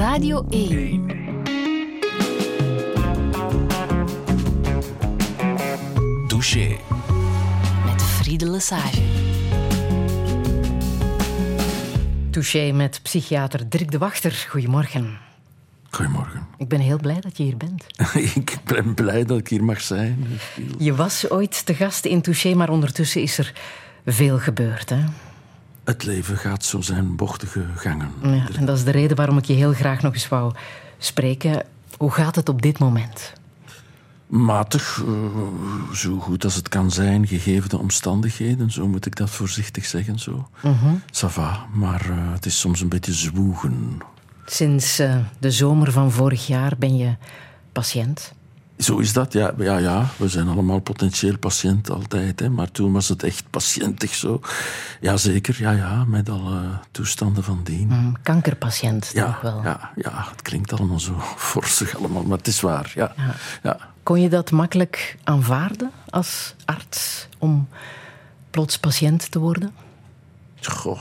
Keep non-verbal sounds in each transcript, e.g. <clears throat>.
Radio 1. Touché. Met Friede Lesage. Touché met psychiater Dirk de Wachter. Goedemorgen. Goedemorgen. Ik ben heel blij dat je hier bent. <laughs> ik ben blij dat ik hier mag zijn. Je was ooit te gast in Touché, maar ondertussen is er veel gebeurd. Hè? Het leven gaat zo zijn bochtige gangen. Ja, en dat is de reden waarom ik je heel graag nog eens wou spreken. Hoe gaat het op dit moment? Matig, uh, zo goed als het kan zijn, gegeven de omstandigheden. Zo moet ik dat voorzichtig zeggen. Zo. Mm Ça va, maar uh, het is soms een beetje zwoegen. Sinds uh, de zomer van vorig jaar ben je patiënt. Zo is dat, ja. ja, ja. We zijn allemaal potentieel patiënt altijd. Hè. Maar toen was het echt patiëntig zo. Jazeker, ja, ja. Met alle toestanden van dien. Mm, kankerpatiënt, ja, toch wel? Ja, ja, het klinkt allemaal zo <laughs> forsig allemaal. Maar het is waar, ja. ja. ja. Kon je dat makkelijk aanvaarden als arts? Om plots patiënt te worden? Goh,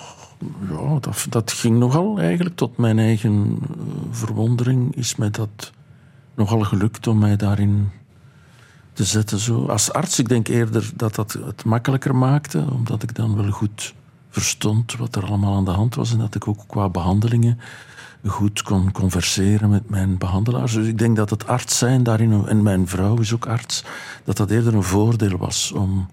ja, dat, dat ging nogal eigenlijk. Tot mijn eigen uh, verwondering is mij dat nogal gelukt om mij daarin te zetten. Zo. Als arts, ik denk eerder dat dat het makkelijker maakte, omdat ik dan wel goed verstond wat er allemaal aan de hand was en dat ik ook qua behandelingen goed kon converseren met mijn behandelaars. Dus ik denk dat het arts zijn daarin, en mijn vrouw is ook arts, dat dat eerder een voordeel was om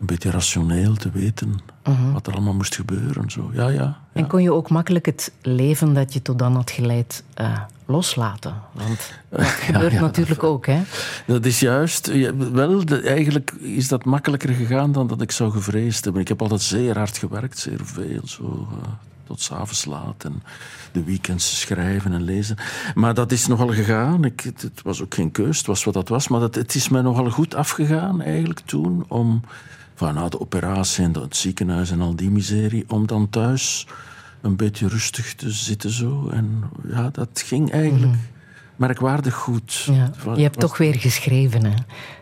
een beetje rationeel te weten uh -huh. wat er allemaal moest gebeuren. Zo. Ja, ja, ja, En kon je ook makkelijk het leven dat je tot dan had geleid uh, loslaten? Want <laughs> dat gebeurt ja, natuurlijk dat, ook, hè? Dat is juist. Wel, de, eigenlijk is dat makkelijker gegaan dan dat ik zou gevreesd hebben. Ik heb altijd zeer hard gewerkt, zeer veel. Zo, uh, tot s'avonds laat en de weekends schrijven en lezen. Maar dat is nogal gegaan. Ik, het, het was ook geen keus, het was wat dat was. Maar dat, het is mij nogal goed afgegaan eigenlijk toen om van na de operatie en het ziekenhuis en al die miserie, om dan thuis een beetje rustig te zitten zo. En ja, dat ging eigenlijk -hmm. Merkwaardig goed. Ja, je hebt was... toch weer geschreven, hè?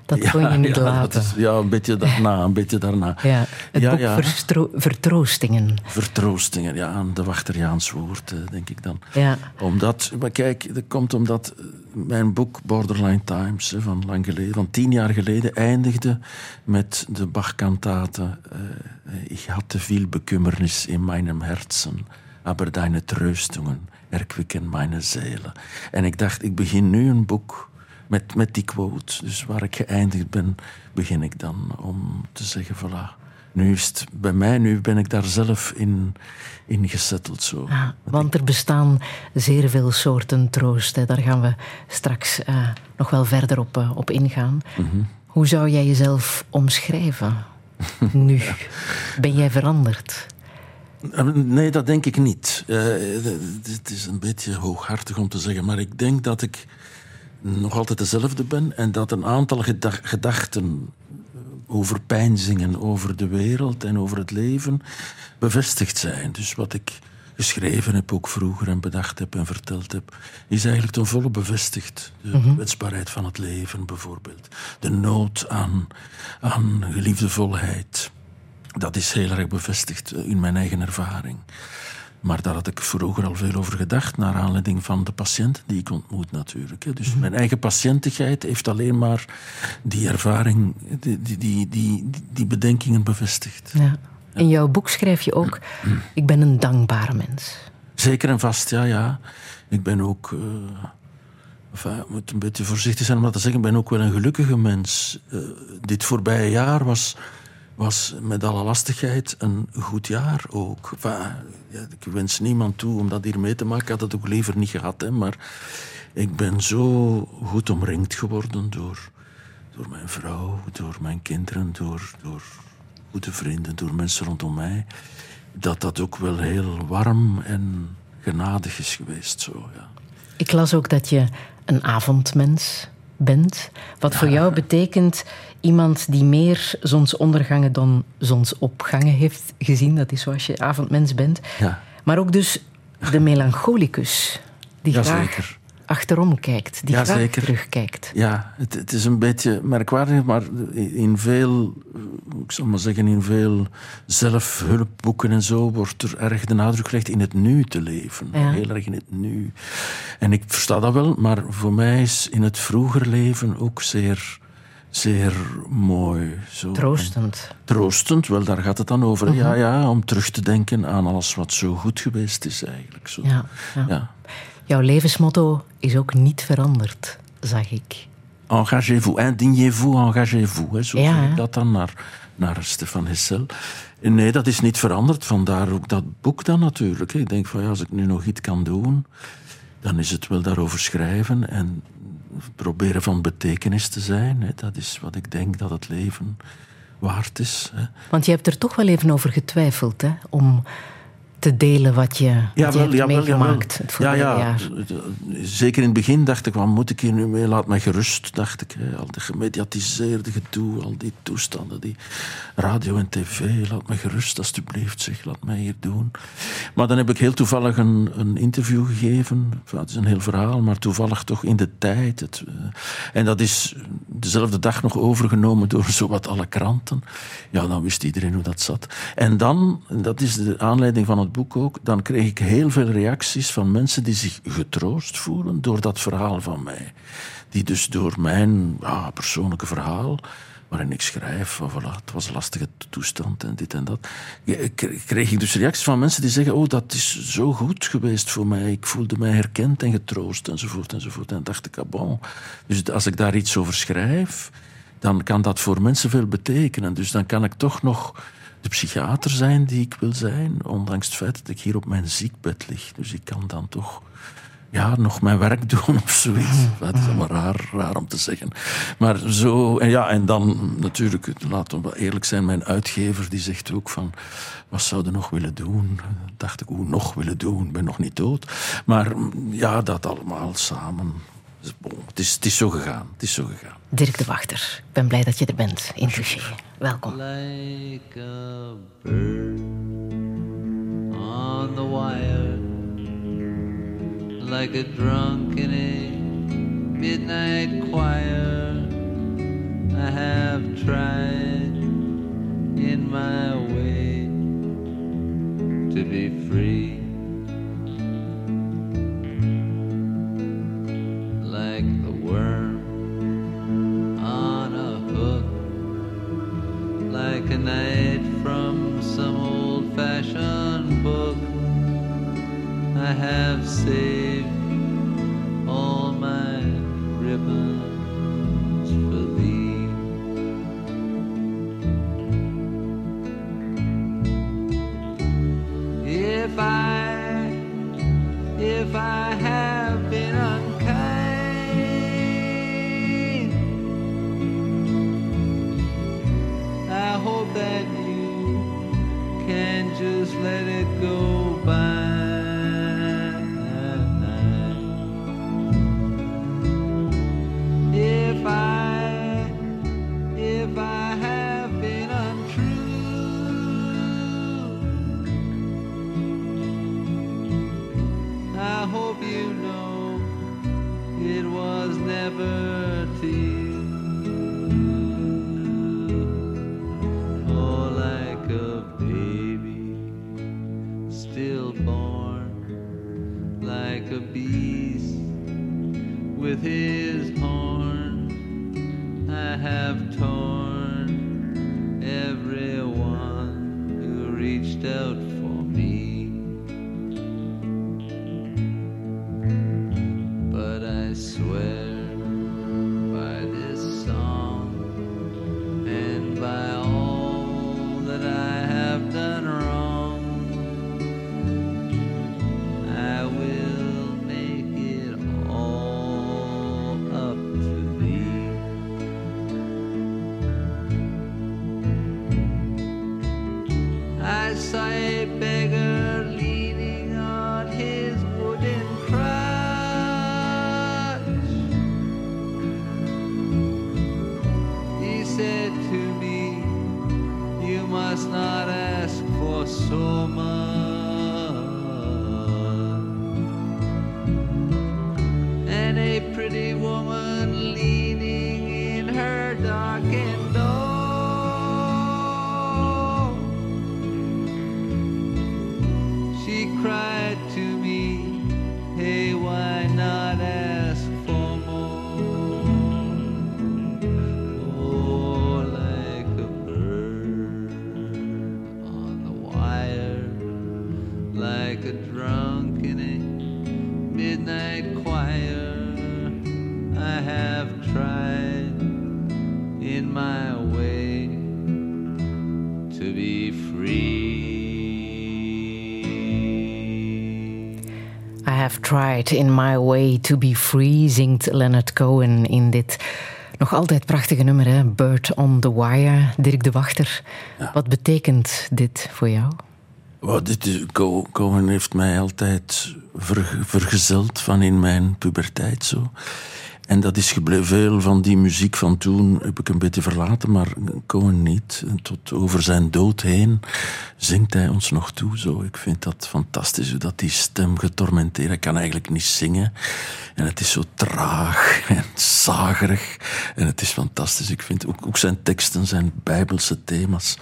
Dat ja, kon je niet ja, laten. Is, ja, een beetje daarna, een beetje daarna. Ja, het boek. Verstro Vertroostingen. Vertroostingen, ja, de Wachteriaans woord, denk ik dan. Ja. Omdat, maar kijk, dat komt omdat mijn boek Borderline Times van lang geleden, van tien jaar geleden, eindigde met de Bach-kantate uh, Ik had te veel bekümmernis in mijn herzen, aber deine Tröstungen erquicken meine Seele. En ik dacht, ik begin nu een boek met, met die quote. Dus waar ik geëindigd ben, begin ik dan om te zeggen, voilà. Nu is het bij mij, nu ben ik daar zelf in, in gezetteld. Zo. Ah, want er bestaan zeer veel soorten troost. Hè. Daar gaan we straks uh, nog wel verder op, uh, op ingaan. Mm -hmm. Hoe zou jij jezelf omschrijven nu? <laughs> Ben jij veranderd? Nee, dat denk ik niet. Het is een beetje hooghartig om te zeggen, maar ik denk dat ik nog altijd dezelfde ben en dat een aantal gedachten over pijnzingen over de wereld en over het leven bevestigd zijn. Dus wat ik geschreven heb, ook vroeger en bedacht heb en verteld heb, is eigenlijk ten volle bevestigd. De mm -hmm. kwetsbaarheid van het leven bijvoorbeeld. De nood aan, aan geliefde volheid. Dat is heel erg bevestigd in mijn eigen ervaring. Maar daar had ik vroeger al veel over gedacht, naar aanleiding van de patiënten die ik ontmoet natuurlijk. Dus mijn eigen patiëntigheid heeft alleen maar die ervaring, die, die, die, die, die bedenkingen bevestigd. Ja. In jouw boek schrijf je ook, <clears throat> ik ben een dankbare mens. Zeker en vast, ja, ja. Ik ben ook, uh, enfin, ik moet een beetje voorzichtig zijn om dat te zeggen, ik ben ook wel een gelukkige mens. Uh, dit voorbije jaar was was met alle lastigheid een goed jaar ook. Enfin, ik wens niemand toe om dat hier mee te maken. Ik had het ook liever niet gehad, hè, maar ik ben zo goed omringd geworden door, door mijn vrouw, door mijn kinderen, door, door goede vrienden, door mensen rondom mij. Dat dat ook wel heel warm en genadig is geweest. Zo, ja. Ik las ook dat je een avondmens bent. Wat ja. voor jou betekent iemand die meer zonsondergangen dan zonsopgangen heeft gezien. Dat is zoals je avondmens bent. Ja. Maar ook dus de melancholicus. Die ja, graag zeker. achterom kijkt, die Ja, graag zeker. terugkijkt. Ja, het, het is een beetje merkwaardig, maar in veel, ik zal maar zeggen, in veel zelfhulpboeken en zo wordt er erg de nadruk gelegd in het nu te leven. Ja. Heel erg in het nu. En ik versta dat wel, maar voor mij is in het vroeger leven ook zeer, zeer mooi. Zo. Troostend. Troostend, wel, daar gaat het dan over. Ja, ja, om terug te denken aan alles wat zo goed geweest is eigenlijk. Zo. Ja, ja. Ja. Jouw levensmotto is ook niet veranderd, zag ik. Engagez-vous, indignez-vous, engagez-vous. Zo Ja, ik dat dan naar, naar Stefan Hessel. En Nee, dat is niet veranderd. Vandaar ook dat boek dan natuurlijk. Ik denk van ja, als ik nu nog iets kan doen, dan is het wel daarover schrijven en proberen van betekenis te zijn. Hè. Dat is wat ik denk dat het leven waard is. Hè. Want je hebt er toch wel even over getwijfeld, hè? Om te delen wat je, wat je hebt meegemaakt het vorige ja, ja. jaar. Zeker in het begin dacht ik, wat moet ik hier nu mee? Laat mij gerust, dacht ik. Hè. Al die gemediatiseerde gedoe, al die toestanden, die radio en tv. Laat mij gerust, alstublieft, zeg. Laat mij hier doen. Maar dan heb ik heel toevallig een, een interview gegeven. Enfin, het is een heel verhaal, maar toevallig toch in de tijd. Het, eh, en dat is dezelfde dag nog overgenomen door zowat alle kranten. Ja, dan wist iedereen hoe dat zat. En dan, dat is de aanleiding van het boek ook, dan kreeg ik heel veel reacties van mensen die zich getroost voelen door dat verhaal van mij. Die dus door mijn persoonlijke verhaal, waarin ik schrijf, voilà, het was een lastige toestand en dit en dat, kreeg ik dus reacties van mensen die zeggen, oh, dat is zo goed geweest voor mij, ik voelde mij herkend en getroost enzovoort enzovoort. En dacht ik, ah bon, dus als ik daar iets over schrijf, dan kan dat voor mensen veel betekenen. Dus dan kan ik toch nog de psychiater zijn die ik wil zijn, ondanks het feit dat ik hier op mijn ziekbed lig. Dus ik kan dan toch ja, nog mijn werk <laughs> doen of zoiets. Dat is allemaal raar, raar om te zeggen. Maar zo, en ja, en dan natuurlijk, laten we eerlijk zijn, mijn uitgever die zegt ook van, wat zouden nog willen doen? Dacht ik, hoe nog willen doen? Ik ben nog niet dood. Maar mm, ja, dat allemaal samen. Dus bon, Het is, het is zo gegaan. Het is zo gegaan. Dirk de Wachter, ik ben blij dat je er bent in Touché. Welkom. like a bird on the wire, like a drunk in a midnight choir. I have tried in my way to be free. Worm on a hook like a knight from some old fashioned book. I have saved all my ribbons for thee. If I, if I have tried in my way to be free, zingt Leonard Cohen in dit nog altijd prachtige nummer, hè? Bird on the Wire. Dirk de Wachter, wat betekent dit voor jou? Well, dit is, Co- Cohen heeft mij altijd ver- vergezeld van in mijn puberteit zo. En dat is gebleven. Veel van die muziek van toen heb ik een beetje verlaten, maar Cohen niet. Tot over zijn dood heen zingt hij ons nog toe. Zo. Ik vind dat fantastisch, hoe dat die stem getormenteerd. Hij kan eigenlijk niet zingen. En het is zo traag <laughs> en zagerig. En het is fantastisch. Ik vind ook, ook zijn teksten, zijn bijbelse thema's.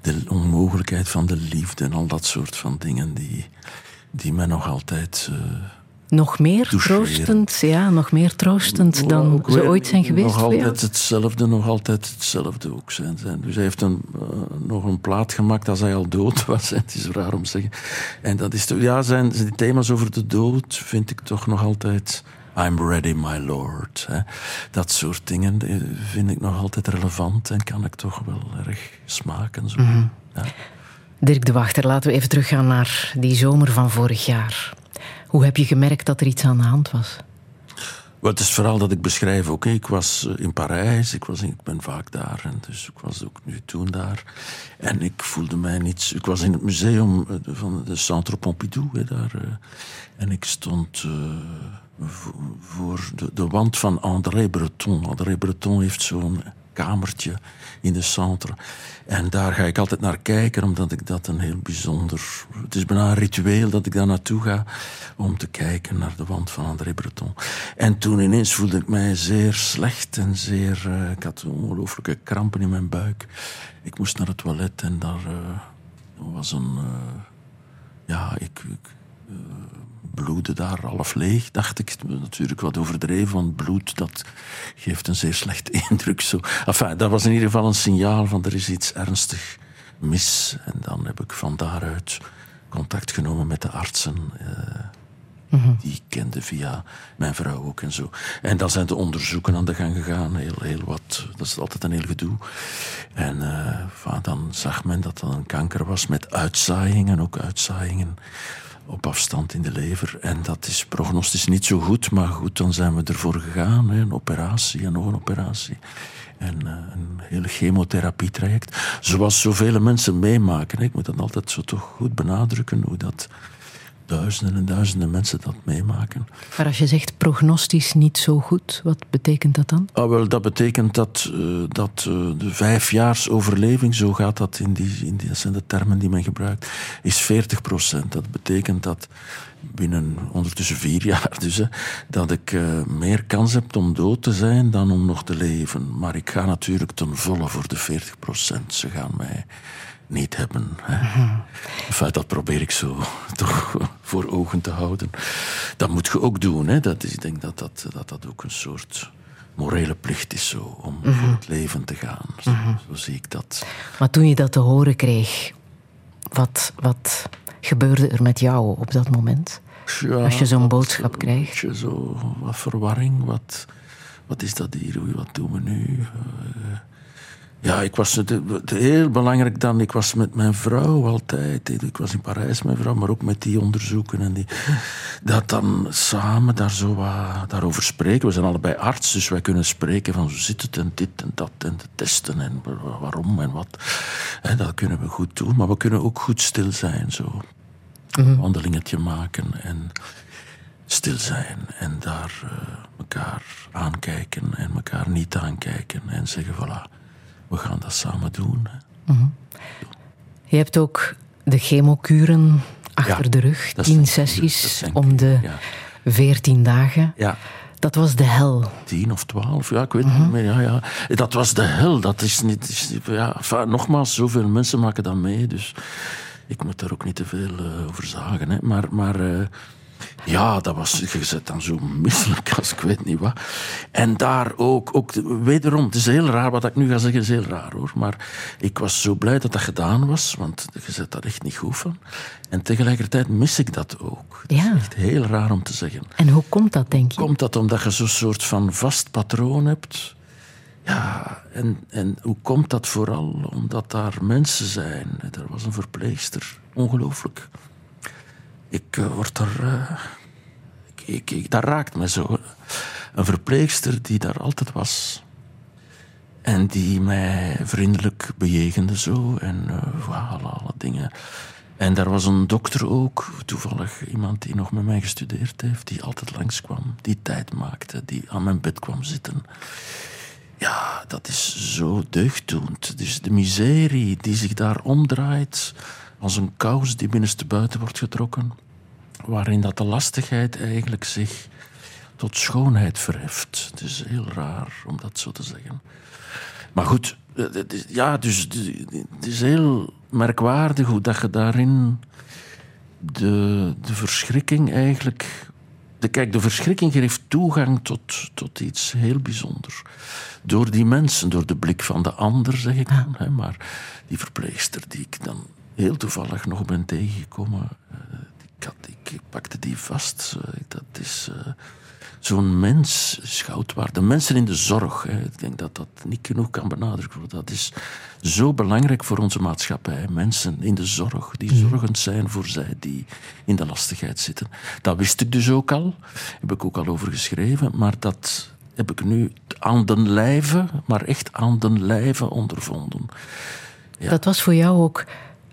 De onmogelijkheid van de liefde en al dat soort van dingen die, die mij nog altijd... eh, Nog meer Toucheren. troostend, ja, nog meer troostend dan ook ze ooit zijn geweest Nog altijd hetzelfde, nog altijd hetzelfde ook zijn. Dus hij heeft een, eh, nog een plaat gemaakt als hij al dood <laughs> was. Het is raar om te zeggen. En dat is toch, ja, zijn, zijn die thema's over de dood vind ik toch nog altijd. I'm ready, my lord. Hè. Dat soort dingen eh, vind ik nog altijd relevant en kan ik toch wel erg smaken. Zo. Mhm. Ja. Dirk de Wachter, laten we even teruggaan naar die zomer van vorig jaar. Hoe heb je gemerkt dat er iets aan de hand was? Wel, het is verhaal dat ik beschrijf hè. Ik was eh, in Parijs, ik, was ik ben vaak daar, en dus ik was ook nu toen daar. En ik voelde mij niet... Ik was in het museum eh, van de Centre Pompidou, hè, daar. eh, en ik stond vo- voor de, de wand van André Breton. André Breton heeft zo'n kamertje in de centre. En daar ga ik altijd naar kijken, omdat ik dat een heel bijzonder... Het is bijna een ritueel dat ik daar naartoe ga om te kijken naar de wand van André Breton. En toen ineens voelde ik mij zeer slecht en zeer... eh, ik had ongelooflijke krampen in mijn buik. Ik moest naar het toilet en daar eh, was een... eh, ja, ik... bloedde daar half leeg, dacht ik. Natuurlijk wat overdreven, want bloed dat geeft een zeer slechte <laughs> indruk. Zo. Enfin, dat was in ieder geval een signaal van er is iets ernstig mis. En dan heb ik van daaruit contact genomen met de artsen. eh, Die ik kende via mijn vrouw ook en zo. En dan zijn de onderzoeken aan de gang gegaan. Heel, heel wat. Dat is altijd een heel gedoe. En eh, enfin, dan zag men dat dat een kanker was met uitzaaiingen. Ook uitzaaiingen op afstand in de lever. En dat is prognostisch niet zo goed. Maar goed, dan zijn we ervoor gegaan. Hè. Een operatie en nog een operatie. En eh, een hele chemotherapietraject. Zoals zoveel mensen meemaken. Ik moet dat altijd zo toch goed benadrukken. Hoe dat duizenden en duizenden mensen dat meemaken. Maar als je zegt prognostisch niet zo goed, wat betekent dat dan? Ah, wel, dat betekent dat, eh, dat eh, de vijfjaars overleving, zo gaat dat in die, in die, dat zijn de termen die men gebruikt, is 40 procent. Dat betekent dat binnen ondertussen vier jaar dus, hè, dat ik eh, meer kans heb om dood te zijn dan om nog te leven. Maar ik ga natuurlijk ten volle voor de 40 procent. Ze gaan mij niet hebben. Hè. Enfin, dat probeer ik zo toch voor ogen te houden. Dat moet je ook doen. Hè. Dat is, ik denk dat dat, dat dat ook een soort morele plicht is zo, om voor het leven te gaan. Zo, zo zie ik dat. Maar toen je dat te horen kreeg, wat, wat gebeurde er met jou op dat moment? Ja, Als je zo'n boodschap krijgt. Zo, wat verwarring, wat, wat is dat hier, wat doen we nu? Eh, ja, ik was het, het- heel belangrijk dan, ik was met mijn vrouw altijd. Ik was in Parijs met mijn vrouw, maar ook met die onderzoeken. En die, dat dan samen daar zo wat, daarover spreken. We zijn allebei arts, dus wij kunnen spreken van hoe zit het en dit en dat en de testen en wa- waarom en wat. Hè, dat kunnen we goed doen, maar we kunnen ook goed stil zijn. Zo. Een wandelingetje maken en stil zijn en daar eh, elkaar aankijken en elkaar niet aankijken en zeggen voilà, we gaan dat samen doen. hè. Je hebt ook de chemokuren achter Ja, de rug. Tien sessies om de ja. veertien dagen. Ja, Dat was de hel. tien of twaalf, ja, ik weet het niet meer. Ja, ja. Dat was de hel. Dat is niet. is- ja, enfin, nogmaals, zoveel mensen maken dat mee. Dus ik moet daar ook niet te veel eh, over zagen. Hè. Maar, maar eh, ja, dat was. Je zit dan zo misselijk als ik weet niet wat. En daar ook, ook. Wederom, het is heel raar wat ik nu ga zeggen, is heel raar hoor. Maar ik was zo blij dat dat gedaan was, want je zet daar echt niet goed van. En tegelijkertijd mis ik dat ook. Het Ja. is echt heel raar om te zeggen. En hoe komt dat, denk je? Komt dat omdat je zo'n soort van vast patroon hebt? Ja, en, en hoe komt dat vooral? Omdat daar mensen zijn. Er was een verpleegster. Ongelooflijk. Ik eh, word er... eh, ik, ik, dat raakt me zo. Een verpleegster die daar altijd was. En die mij vriendelijk bejegende zo. En eh, voilà, alle dingen. En daar was een dokter ook, toevallig iemand die nog met mij gestudeerd heeft, die altijd langskwam, die tijd maakte, die aan mijn bed kwam zitten. Ja, dat is zo deugddoend. Dus de miserie die zich daar omdraait, als een kous die binnenste buiten wordt getrokken, waarin dat de lastigheid eigenlijk zich tot schoonheid verheft. Het is heel raar om dat zo te zeggen. Maar goed, het is- ja, dus het is heel merkwaardig hoe dat je daarin de, de verschrikking eigenlijk. De, kijk, de verschrikking geeft toegang tot, tot iets heel bijzonders. Door die mensen, door de blik van de ander, zeg ik dan. Hè, maar die verpleegster die ik dan heel toevallig nog ben tegengekomen, eh, ik, had, ik pakte die vast. eh, dat is. eh, Zo'n mens is goud waard. De mensen in de zorg, hè, ik denk dat dat niet genoeg kan benadrukt worden. Dat is zo belangrijk voor onze maatschappij. Mensen in de zorg, die zorgend zijn voor zij die in de lastigheid zitten. Dat wist ik dus ook al, heb ik ook al over geschreven, maar dat heb ik nu aan den lijve, maar echt aan den lijve ondervonden. Dat was voor jou ook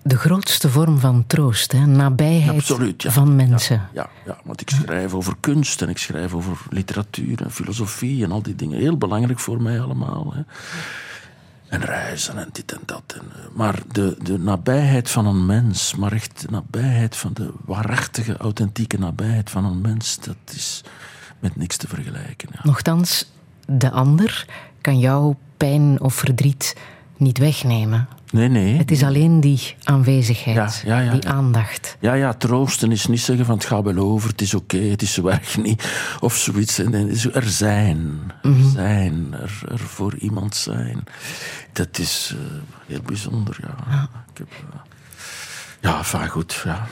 de grootste vorm van troost, hè? nabijheid Absoluut, ja. van mensen. Ja, ja, want ik schrijf over kunst en ik schrijf over literatuur en filosofie en al die dingen. Heel belangrijk voor mij allemaal. Hè. En reizen en dit en dat. En, eh, maar de, de nabijheid van een mens, maar echt de nabijheid van de waarachtige, authentieke nabijheid van een mens, dat is met niks te vergelijken. Ja. Nochtans, de ander kan jouw pijn of verdriet niet wegnemen. Nee, nee. Het is alleen die aanwezigheid, Ja, ja, ja, die ja. aandacht. Ja, ja, troosten is niet zeggen van het gaat wel over, het is oké, het is zo erg <laughs> niet. Of zoiets. Er zijn. Er zijn. Er, er voor iemand zijn. Dat is eh, heel bijzonder, ja. Ik heb, eh, ja, van goed, ja.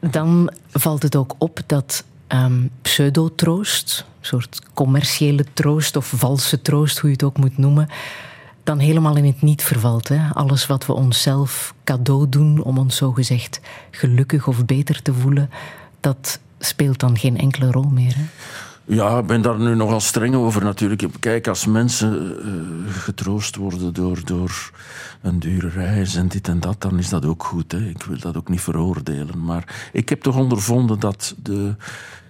Dan valt het ook op dat ehm, pseudotroost, een soort commerciële troost of valse troost, hoe je het ook moet noemen, dan helemaal in het niet vervalt. Hè? Alles wat we onszelf cadeau doen om ons zogezegd gelukkig of beter te voelen, dat speelt dan geen enkele rol meer. Hè? Ja, ik ben daar nu nogal streng over natuurlijk. Kijk, als mensen eh, getroost worden door, door een dure reis en dit en dat, dan is dat ook goed. Hè. Ik wil dat ook niet veroordelen. Maar ik heb toch ondervonden dat de,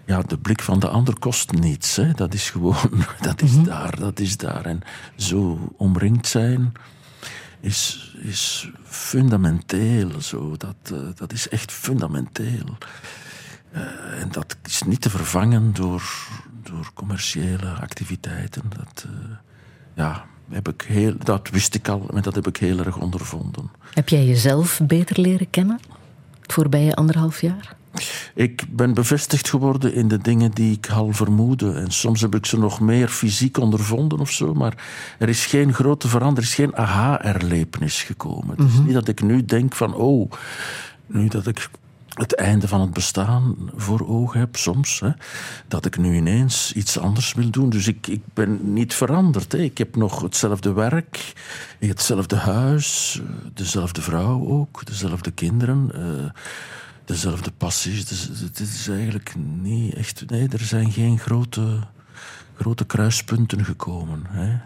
ja, de blik van de ander kost niets. Hè. Dat is gewoon, <laughs> dat is daar, dat is daar. En zo omringd zijn is, is fundamenteel. Zo. Dat, eh, dat is echt fundamenteel. Eh, en dat is niet te vervangen door, door commerciële activiteiten. Dat, eh, ja, heb ik heel, dat wist ik al, maar dat heb ik heel erg ondervonden. Heb jij jezelf beter leren kennen het voorbije anderhalf jaar? Ik ben bevestigd geworden in de dingen die ik al vermoedde. En soms heb ik ze nog meer fysiek ondervonden of zo. Maar er is geen grote verandering, er is geen aha-erlevenis gekomen. Het is niet dat ik nu denk van, oh, nu dat ik het einde van het bestaan voor ogen heb, soms, hè, dat ik nu ineens iets anders wil doen. Dus ik, ik ben niet veranderd. Hè. Ik heb nog hetzelfde werk, hetzelfde huis, eh, dezelfde vrouw ook, dezelfde kinderen. eh, dezelfde passies. Dus het is eigenlijk niet echt. Nee, er zijn geen grote, grote kruispunten gekomen. Hè.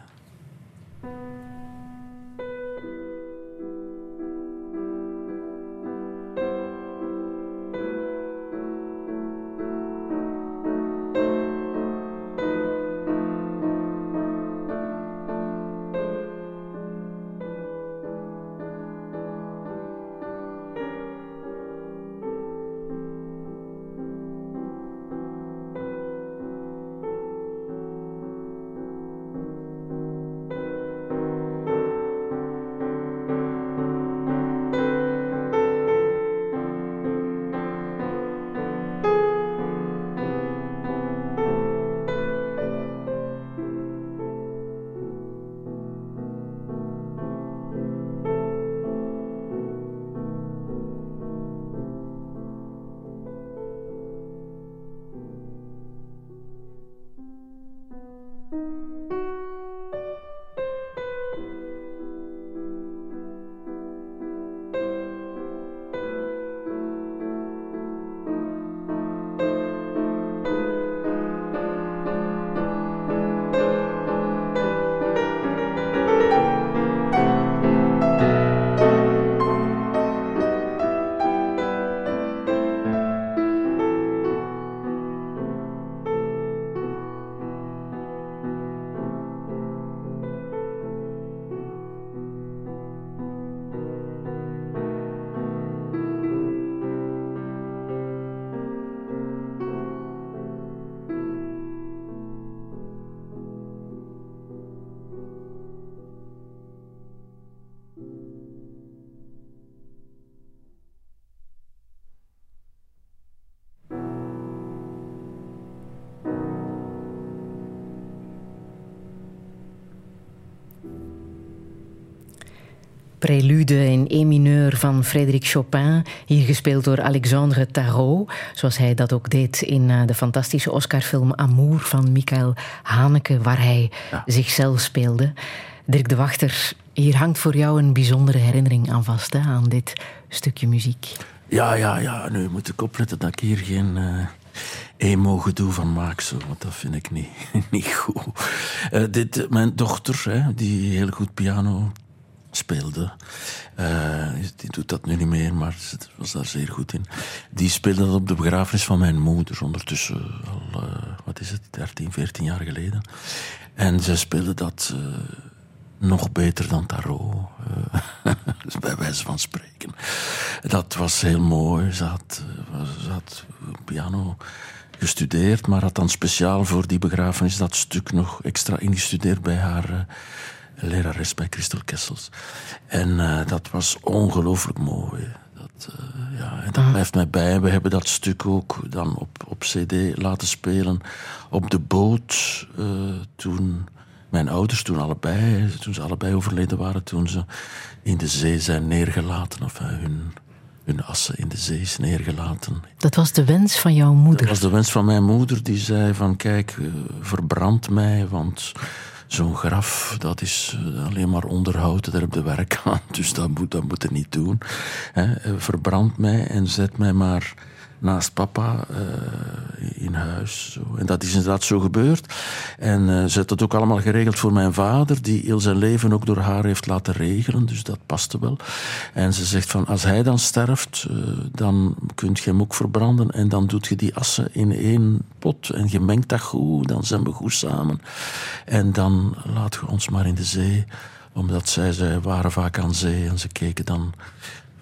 Prelude in E mineur van Frédéric Chopin, hier gespeeld door Alexandre Tarot, zoals hij dat ook deed in eh, de fantastische Oscarfilm Amour van Michael Haneke, waar hij zichzelf speelde. Dirk de Wachter, hier hangt voor jou een bijzondere herinnering aan vast, hè, aan dit stukje muziek. Ja, ja, ja. Nu moet ik opletten dat ik hier geen uh, emo-gedoe van maak. Zo, want dat vind ik niet, <laughs> niet goed. Uh, dit, mijn dochter, hè, die heel goed piano speelde. Uh, die doet dat nu niet meer, maar ze was daar zeer goed in. Die speelde dat op de begrafenis van mijn moeder, ondertussen al, uh, wat is het, 13, 14 jaar geleden. En ze speelde dat uh, nog beter dan Tarot, <laughs> bij wijze van spreken. Dat was heel mooi. Ze had, ze had piano gestudeerd, maar had dan speciaal voor die begrafenis dat stuk nog extra ingestudeerd bij haar lerares bij Christel Kessels. En uh, dat was ongelooflijk mooi. Dat, uh, ja, en dat ah. blijft mij bij. We hebben dat stuk ook dan op, op CD laten spelen op de boot uh, toen. Mijn ouders toen allebei, toen ze allebei overleden waren, toen ze in de zee zijn neergelaten, of hun, hun assen in de zee is neergelaten. Dat was de wens van jouw moeder? Dat was de wens van mijn moeder, die zei van kijk, verbrand mij, want zo'n graf, dat is eh, alleen maar onderhoud, daar heb je werk aan. <laughs> Dus dat moet, dat moet je niet doen. He, verbrand mij en zet mij maar naast papa uh, in huis. En dat is inderdaad zo gebeurd. En uh, ze heeft dat ook allemaal geregeld voor mijn vader, die heel zijn leven ook door haar heeft laten regelen. Dus dat paste wel. En ze zegt van, als hij dan sterft, uh, dan kunt je hem ook verbranden. En dan doet je die assen in één pot. En je mengt dat goed, dan zijn we goed samen. En dan laat je ons maar in de zee. Omdat zij, zij waren vaak aan zee en ze keken dan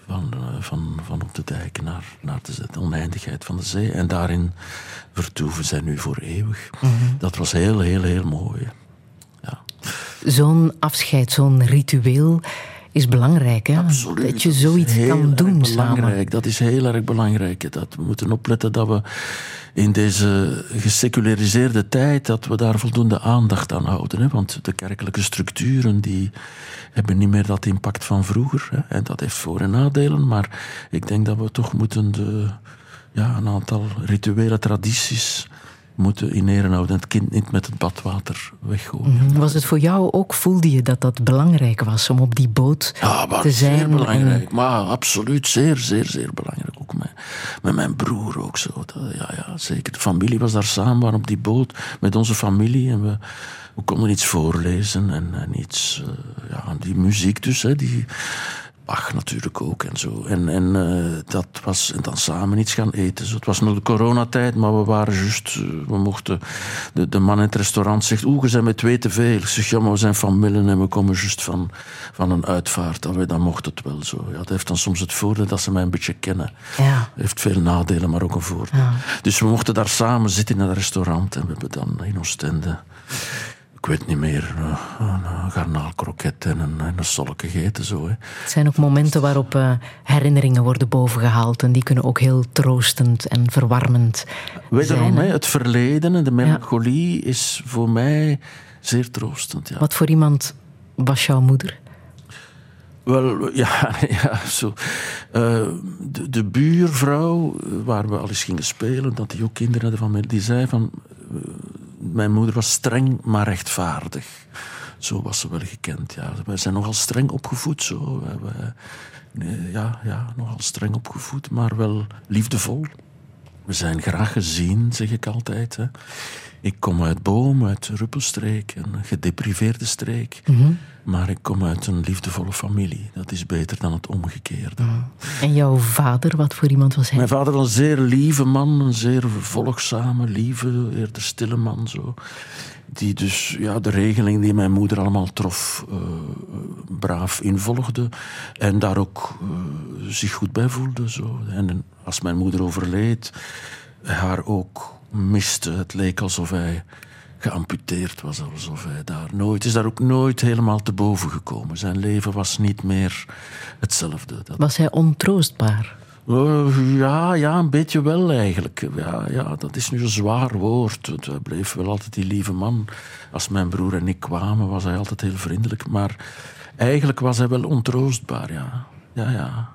van, van, van op de dijk naar, naar de, oneindigheid van de zee. En daarin vertoeven zij nu voor eeuwig. Mm -hmm. Dat was heel, heel, heel mooi. Ja. Zo'n afscheid, zo'n ritueel is belangrijk. Hè? Absoluut. Dat je zoiets dat kan doen belangrijk. samen. Dat is heel erg belangrijk. Dat we moeten opletten dat we in deze geseculariseerde tijd dat we daar voldoende aandacht aan houden. Hè? Want de kerkelijke structuren die hebben niet meer dat impact van vroeger. Hè? En dat heeft voor- en nadelen. Maar ik denk dat we toch moeten de, ja, een aantal rituele tradities moeten in ere houden. En het kind niet met het badwater weggooien. -hmm. Was het voor jou ook, voelde je dat dat belangrijk was om op die boot ja, te zijn? Zeer belangrijk, en... maar absoluut zeer, zeer, zeer belangrijk. Ook met, met mijn broer ook zo. Dat, ja, ja, zeker. De familie was daar samen, waren op die boot met onze familie. En we, we konden iets voorlezen en, en iets, uh, ja, die muziek dus, hè, die Bach natuurlijk ook en zo. En, en uh, dat was, en dan samen iets gaan eten. Zo. Het was nog de coronatijd, maar we waren juist, uh, we mochten, de, de man in het restaurant zegt, oeh, we zijn met twee te veel. Ik zeg, ja, maar we zijn van Millen en we komen juist van, van een uitvaart. Allee, dan mocht het wel zo. Ja, dat heeft dan soms het voordeel dat ze mij een beetje kennen. Ja. heeft veel nadelen, maar ook een voordeel. Ja. Dus we mochten daar samen zitten in het restaurant en we hebben dan in Oostende ik weet niet meer, een garnaalkroket en een, en een solke gegeten. Zo, hè. Het zijn ook momenten waarop uh, herinneringen worden bovengehaald en die kunnen ook heel troostend en verwarmend Wederom, zijn. Hè, het verleden en de melancholie ja. is voor mij zeer troostend. Ja. Wat voor iemand was jouw moeder? Wel, <laughs> ja, ja zo. Uh, de, de, buurvrouw waar we al eens gingen spelen, dat die ook kinderen hadden van mij, die zei van... Uh, mijn moeder was streng, maar rechtvaardig. Zo was ze wel gekend. Ja. Wij zijn nogal streng opgevoed. Zo. Wij, nee, ja, ja, nogal streng opgevoed, maar wel liefdevol. We zijn graag gezien, zeg ik altijd. Hè. Ik kom uit Boom, uit Ruppelstreek, een gedepriveerde streek. Mm -hmm. Maar ik kom uit een liefdevolle familie. Dat is beter dan het omgekeerde. Mm. En jouw vader, wat voor iemand was hij? Mijn vader was een zeer lieve man, een zeer volgzame, lieve, eerder stille man. Zo. Die dus ja, de regeling die mijn moeder allemaal trof, uh, braaf involgde. En daar ook uh, zich goed bij voelde. Zo. En als mijn moeder overleed, haar ook miste. Het leek alsof hij geamputeerd was, alsof hij daar nooit... is daar ook nooit helemaal te boven gekomen. Zijn leven was niet meer hetzelfde. Dat... Was hij ontroostbaar? Uh, ja, ja, een beetje wel eigenlijk. Ja, ja, dat is nu een zwaar woord. Hij bleef wel altijd die lieve man. Als mijn broer en ik kwamen, was hij altijd heel vriendelijk. Maar eigenlijk was hij wel ontroostbaar, ja. Ja, ja.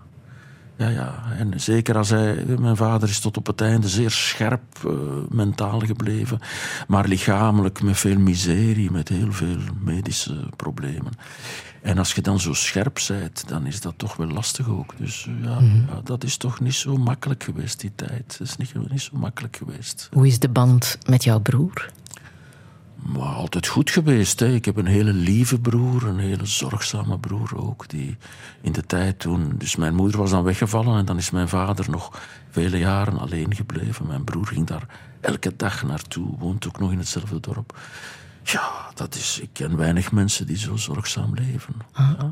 Ja, ja. En zeker als hij... Mijn vader is tot op het einde zeer scherp uh, mentaal gebleven. Maar lichamelijk met veel miserie, met heel veel medische problemen. En als je dan zo scherp bent, dan is dat toch wel lastig ook. Dus uh, ja, mm -hmm. ja, dat is toch niet zo makkelijk geweest, die tijd. Dat is niet, niet zo makkelijk geweest. Hoe is de band met jouw broer? Maar altijd goed geweest. Hè. Ik heb een hele lieve broer, een hele zorgzame broer ook. Die in de tijd toen. Dus mijn moeder was dan weggevallen en dan is mijn vader nog vele jaren alleen gebleven. Mijn broer ging daar elke dag naartoe, woont ook nog in hetzelfde dorp. Ja, dat is. Ik ken weinig mensen die zo zorgzaam leven. Ah.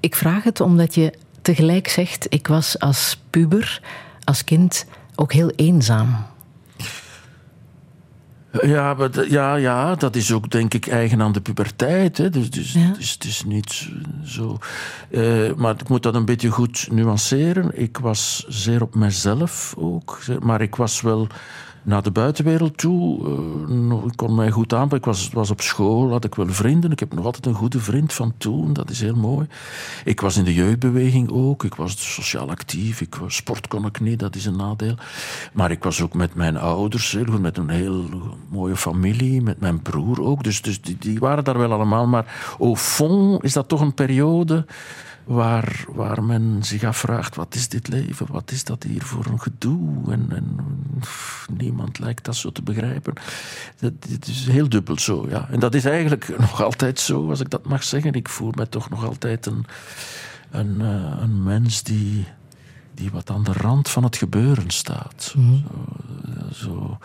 Ik vraag het omdat je tegelijk zegt: ik was als puber, als kind ook heel eenzaam. Ja, maar ja, ja, dat is ook denk ik eigen aan de puberteit. Hè. Dus, dus Ja. het, is, het is niet zo. Eh, maar ik moet dat een beetje goed nuanceren. Ik was zeer op mezelf ook. Maar ik was wel naar de buitenwereld toe. nog- ik kon mij goed aanpakken. Ik was, was op school, had ik wel vrienden. Ik heb nog altijd een goede vriend van toen. Dat is heel mooi. Ik was in de jeugdbeweging ook. Ik was sociaal actief. Ik sport kon ik niet, dat is een nadeel. Maar ik was ook met mijn ouders, heel goed, met een heel mooie familie, met mijn broer ook. Dus, dus die, die waren daar wel allemaal. Maar au fond is dat toch een periode waar, waar men zich afvraagt: wat is dit leven? Wat is dat hier voor een gedoe? En, en pff, niemand lijkt dat zo te begrijpen. Dat, het is heel dubbel zo, ja. En dat is eigenlijk nog altijd zo, als ik dat mag zeggen. Ik voel me toch nog altijd een, een, eh, een mens die, die wat aan de rand van het gebeuren staat. Zo, zo, zo.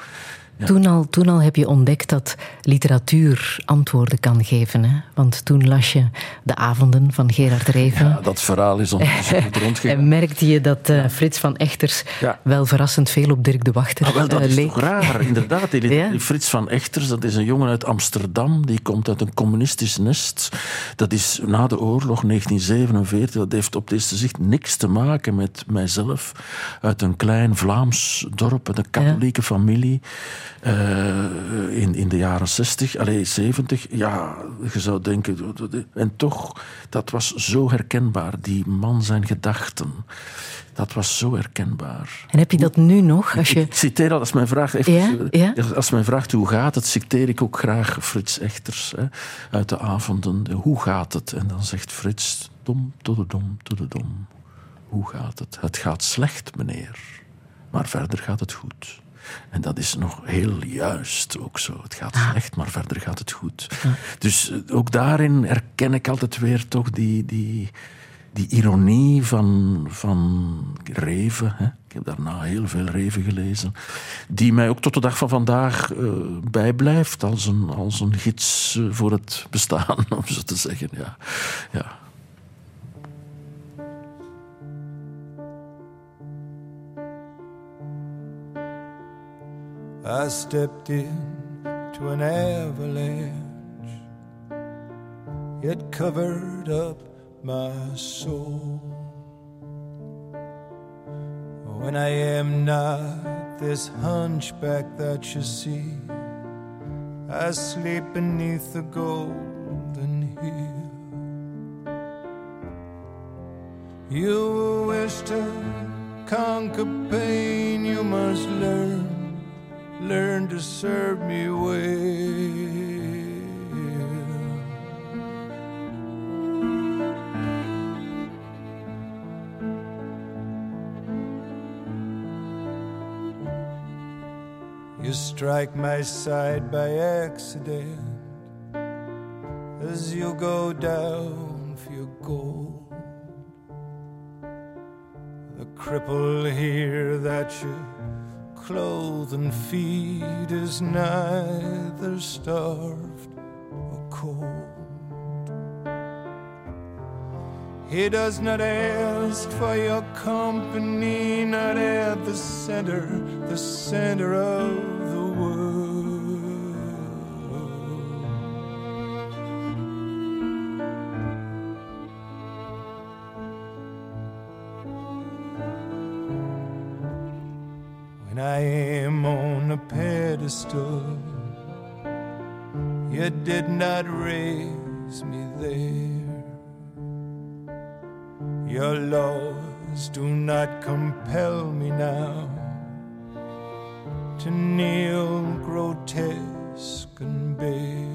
Ja. Toen, al, toen al heb je ontdekt dat literatuur antwoorden kan geven. Hè? Want toen las je De Avonden van Gerard Reven. Ja, dat verhaal is goed rondgegaan. <laughs> En merkte je dat eh, Frits van Echters Ja. wel verrassend veel op Dirk de Wachter Ah, wel, dat eh, is leek? toch raar, inderdaad. <laughs> Ja. Frits van Echters, dat is een jongen uit Amsterdam. Die komt uit een communistisch nest. Dat is na de oorlog, 1947. Dat heeft op het eerste zicht niks te maken met mijzelf. Uit een klein Vlaams dorp, uit een katholieke familie. Eh, in, in de jaren 60, allee, 70. Ja, je zou denken... En toch, dat was zo herkenbaar. Die man zijn gedachten. Dat was zo herkenbaar. En heb je dat nu nog? Als je... Ik citeer dat als even, Ja, ja. als men vraagt hoe gaat het, citeer ik ook graag Frits Echters hè, uit de avonden. de Hoe gaat het? En dan zegt Frits, dom, dom, dom. Hoe gaat het? Het gaat slecht, meneer. Maar verder gaat het goed. En dat is nog heel juist ook zo. Het gaat slecht, maar verder gaat het goed. Dus eh, ook daarin herken ik altijd weer toch die, die, die ironie van, van Reven. Hè. Ik heb daarna heel veel Reven gelezen. Die mij ook tot de dag van vandaag eh, bijblijft als een, als een gids eh, voor het bestaan, <laughs> om zo te zeggen. Ja. Ja. I stepped in to an avalanche. It covered up my soul. When I am not this hunchback that you see, I sleep beneath the golden hill. You wish to conquer pain, you must learn learn to serve me well. You strike my side by accident as you go down for your gold. The cripple here that you clothe and feed is neither starved or cold. He does not ask for your company, not at the center, the center of not compel me now to kneel grotesque and bare.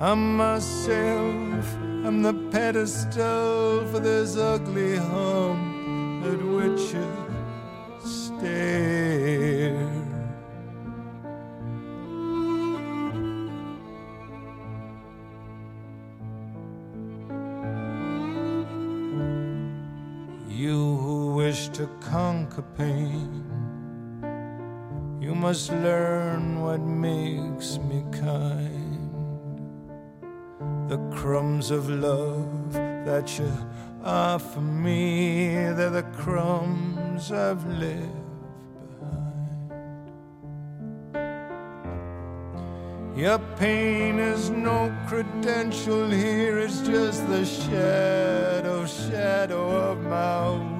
I'm myself, I'm the pedestal for this ugly hump at which you stare. Conquer pain, you must learn what makes me kind. The crumbs of love that you offer me, they're the crumbs I've left behind. Your pain is no credential here, it's just the shadow, shadow of my wound.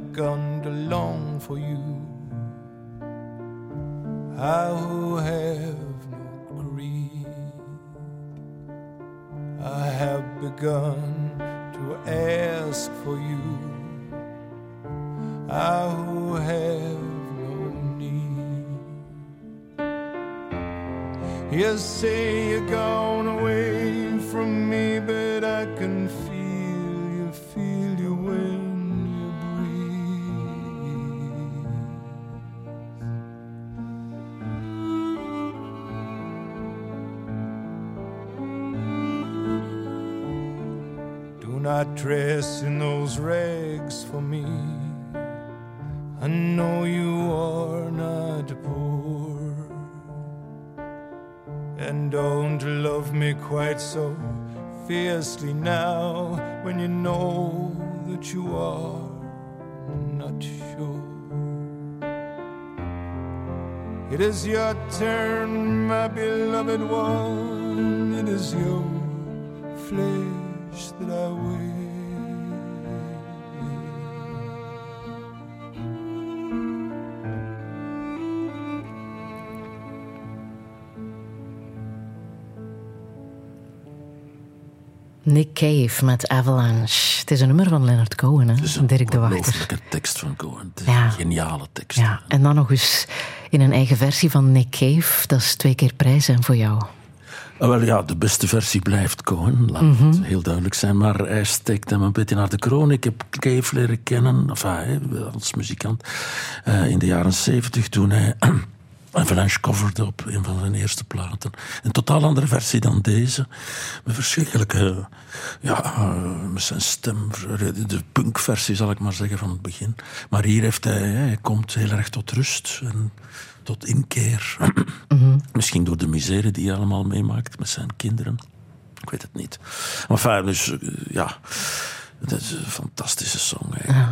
Begun to long for you. I who have no greed, I have begun to ask for you. I who have no need. You say you're gone away from me, but I can not dress in those rags for me. I know you are not poor. And don't love me quite so fiercely now when you know that you are not sure. It is your turn, my beloved one. It is your flesh that I Nick Cave met Avalanche. Het is een nummer van Leonard Cohen, hè? Een Dirk de Wachter. ongelooflijke tekst van Cohen. Het is Ja. een geniale tekst. Ja, en dan nog eens in een eigen versie van Nick Cave. Dat is twee keer prijzen voor jou. Ah, wel ja, de beste versie blijft Cohen, laat Mhm. het heel duidelijk zijn. Maar hij steekt hem een beetje naar de kroon. Ik heb Cave leren kennen, enfin, als muzikant, eh, in de jaren zeventig toen hij <clears throat> Avalanche coverde op een van zijn eerste platen. Een totaal andere versie dan deze. Met verschrikkelijke, ja, eh, met zijn stem. De punkversie zal ik maar zeggen van het begin. Maar hier heeft hij, hij komt heel erg tot rust en tot inkeer. Misschien door de misère die hij allemaal meemaakt met zijn kinderen. Ik weet het niet. Maar enfin, dus eh, ja, dat is een fantastische song. Ja.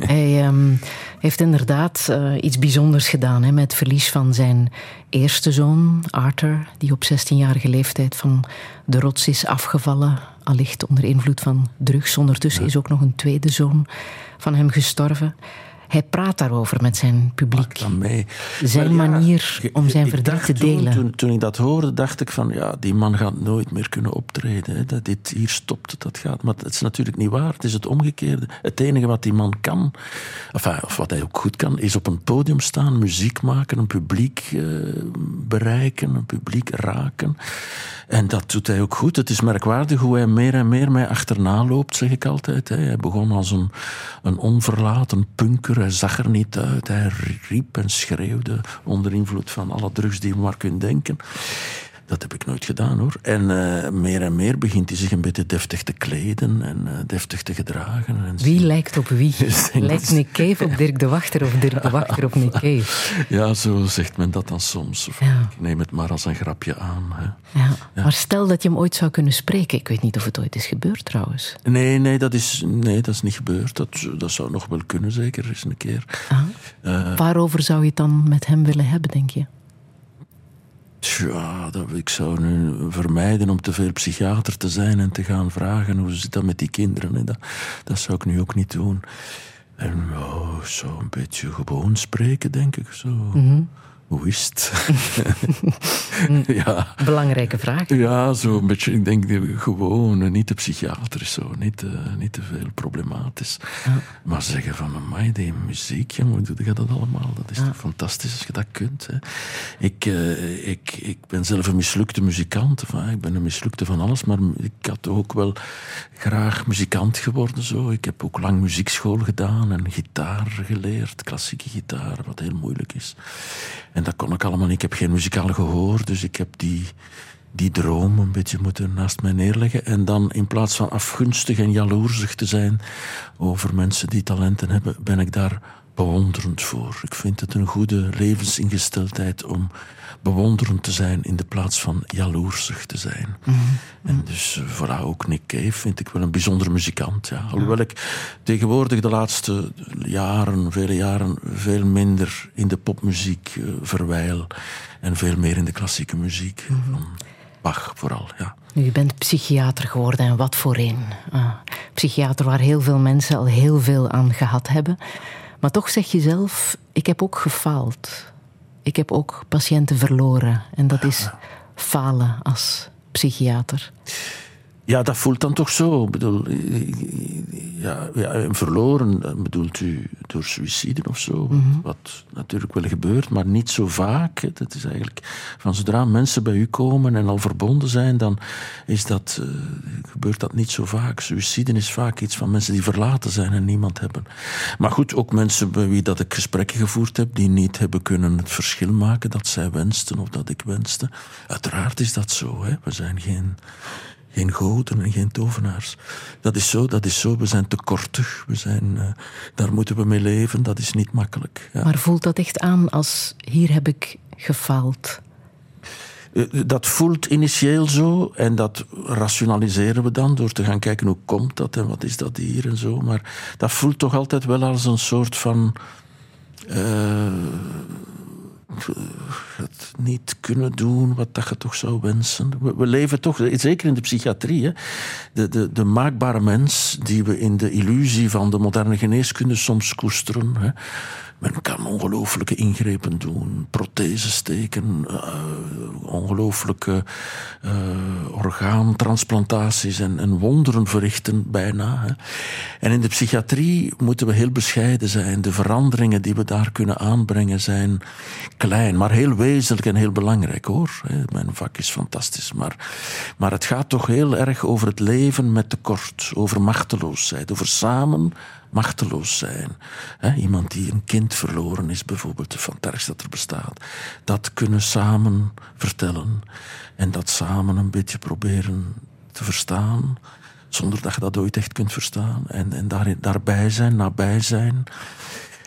Hij ehm, heeft inderdaad eh, iets bijzonders gedaan hè, met het verlies van zijn eerste zoon, Arthur, die op 16-jarige leeftijd van de rots is afgevallen, allicht onder invloed van drugs. Ondertussen is ook nog een tweede zoon van hem gestorven. Hij praat daarover met zijn publiek. dan mee. Zijn ja, manier om zijn verdriet te delen. Toen, toen ik dat hoorde, dacht ik van ja, die man gaat nooit meer kunnen optreden. Hè. Dat dit hier stopt, dat gaat. Maar het is natuurlijk niet waar. Het is het omgekeerde. Het enige wat die man kan, enfin, of wat hij ook goed kan, is op een podium staan, muziek maken, een publiek eh, bereiken, een publiek raken. En dat doet hij ook goed. Het is merkwaardig hoe hij meer en meer mij achterna loopt, zeg ik altijd. hè. Hij begon als een, een onverlaten punker. Hij zag er niet uit. Hij riep en schreeuwde onder invloed van alle drugs die je maar kunt denken. Dat heb ik nooit gedaan hoor. En eh, meer en meer begint hij zich een beetje deftig te kleden en eh, deftig te gedragen. En Wie lijkt op wie? <laughs> Lijkt Nick Cave op Dirk de Wachter of Dirk de Wachter op Nick Cave? Ja, zo zegt men dat dan soms. Ja. Ik neem het maar als een grapje aan. Hè. Ja. Maar stel dat je hem ooit zou kunnen spreken. Ik weet niet of het ooit is gebeurd trouwens. Nee, nee, dat is, nee, dat is niet gebeurd. Dat, dat zou nog wel kunnen, zeker eens een keer. Ah. Eh, Waarover zou je het dan met hem willen hebben, denk je? Ja, dat, ik zou nu vermijden om te veel psychiater te zijn en te gaan vragen hoe zit dat met die kinderen. Hè. Dat, zou ik nu ook niet doen. En oh, zo een beetje gewoon spreken, denk ik. Zo. Hoe is het? <laughs> ja. Belangrijke vraag. Ja, zo een beetje, ik denk de- gewoon, eh, niet de psychiater, zo, niet, eh, niet te veel problematisch. Maar zeggen van, amai, die muziek, ja, hoe doe je dat allemaal? Dat is toch fantastisch als je dat kunt. Hè? Ik, eh, ik, ik ben zelf een mislukte muzikant, enfin, ik ben een mislukte van alles, maar ik had ook wel graag muzikant geworden. Zo. Ik heb ook lang muziekschool gedaan en gitaar geleerd, klassieke gitaar, wat heel moeilijk is. En dat kon ik allemaal niet. Ik heb geen muzikaal gehoor, dus ik heb die, die droom een beetje moeten naast mij neerleggen. En dan in plaats van afgunstig en jaloersig te zijn over mensen die talenten hebben, ben ik daar bewonderend voor. Ik vind het een goede levensingesteldheid om bewonderend te zijn in de plaats van jaloersig te zijn. En dus eh, vooral ook Nick Cave vind ik wel een bijzondere muzikant. Ja. Alhoewel ik tegenwoordig de laatste jaren, vele jaren, veel minder in de popmuziek eh, verwijl en veel meer in de klassieke muziek. Van Bach vooral, ja. Nu, je bent psychiater geworden en wat voor een. Ah, psychiater waar heel veel mensen al heel veel aan gehad hebben. Maar toch zeg je zelf, ik heb ook gefaald. Ik heb ook patiënten verloren. En dat is <laughs> falen als psychiater. Ja, dat voelt dan toch zo. Ik bedoel, ja, ja, en verloren bedoelt u door suïcide of zo? Wat natuurlijk wel gebeurt, maar niet zo vaak. hè. Dat is eigenlijk van zodra mensen bij u komen en al verbonden zijn, dan is dat, eh, gebeurt dat niet zo vaak. Suïcide is vaak iets van mensen die verlaten zijn en niemand hebben. Maar goed, ook mensen bij wie dat ik gesprekken gevoerd heb, die niet hebben kunnen het verschil maken dat zij wensten of dat ik wenste. Uiteraard is dat zo. Hè. We zijn geen geen goden en geen tovenaars. Dat is zo, dat is zo. We zijn te kortig. We zijn, eh, daar moeten we mee leven. Dat is niet makkelijk. Ja. Maar voelt dat echt aan als hier heb ik gefaald? Eh, Dat voelt initieel zo en dat rationaliseren we dan door te gaan kijken hoe komt dat en wat is dat hier en zo. Maar dat voelt toch altijd wel als een soort van. eh, het niet kunnen doen wat dat je toch zou wensen. We, leven toch, zeker in de psychiatrie, de, de, de maakbare mens die we in de illusie van de moderne geneeskunde soms koesteren. Hè. Men kan ongelooflijke ingrepen doen, protheses steken, eh, ongelooflijke eh, orgaantransplantaties en, en wonderen verrichten bijna. En in de psychiatrie moeten we heel bescheiden zijn. De veranderingen die we daar kunnen aanbrengen zijn klein, maar heel wezenlijk en heel belangrijk hoor. Mijn vak is fantastisch, maar, maar het gaat toch heel erg over het leven met tekort, over machteloosheid, over samen machteloos zijn. Iemand die een kind verloren is, bijvoorbeeld, van ergste dat er bestaat. Dat kunnen samen vertellen en dat samen een beetje proberen te verstaan, zonder dat je dat ooit echt kunt verstaan. En, en daar, daarbij zijn, nabij zijn.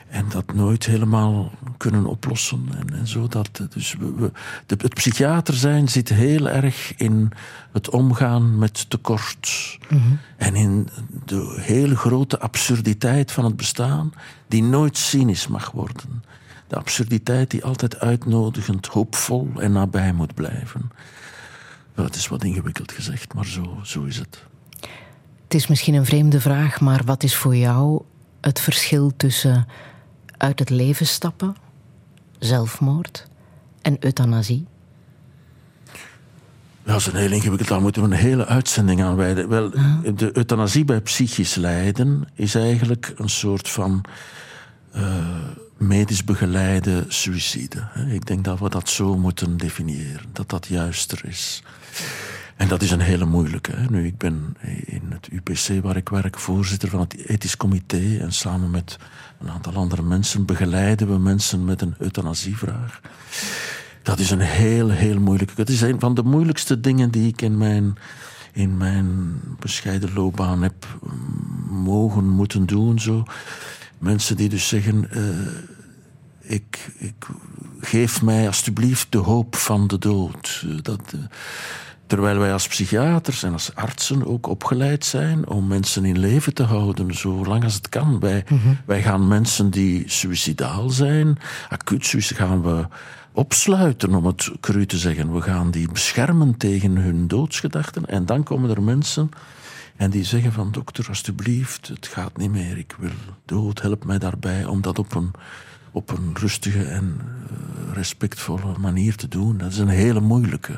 En dat nooit helemaal kunnen oplossen. En, en zo dat, dus we, we- de, het psychiater zijn zit heel erg in het omgaan met tekort. En in de hele grote absurditeit van het bestaan, die nooit cynisch mag worden. De absurditeit die altijd uitnodigend, hoopvol en nabij moet blijven. Wel, het is wat ingewikkeld gezegd, maar zo, zo is het. Het is misschien een vreemde vraag, maar wat is voor jou het verschil tussen uit het leven stappen, zelfmoord en euthanasie? Ja, dat is een heel ingewikkeld. Daar moeten we een hele uitzending aan wijden. Wel, de euthanasie bij psychisch lijden is eigenlijk een soort van eh, medisch begeleide suïcide. Ik denk dat we dat zo moeten definiëren, dat dat juister is. En dat is een hele moeilijke. Hè. Nu, ik ben in het UPC waar ik werk voorzitter van het ethisch comité en samen met een aantal andere mensen begeleiden we mensen met een euthanasievraag. Dat is een heel, heel moeilijke. Het is een van de moeilijkste dingen die ik in mijn, in mijn bescheiden loopbaan heb mm, mogen moeten doen. Zo. Mensen die dus zeggen: eh, ik, ik, geef mij alstublieft de hoop van de dood. Dat, eh, terwijl wij als psychiaters en als artsen ook opgeleid zijn om mensen in leven te houden, zolang als het kan. Wij, wij gaan mensen die suïcidaal zijn, acuut suïcide, gaan we opsluiten, om het cru te zeggen. We gaan die beschermen tegen hun doodsgedachten. En dan komen er mensen en die zeggen van dokter, alstublieft, het gaat niet meer. Ik wil dood, help mij daarbij om dat op een, op een rustige en eh, respectvolle manier te doen. Dat is een hele moeilijke.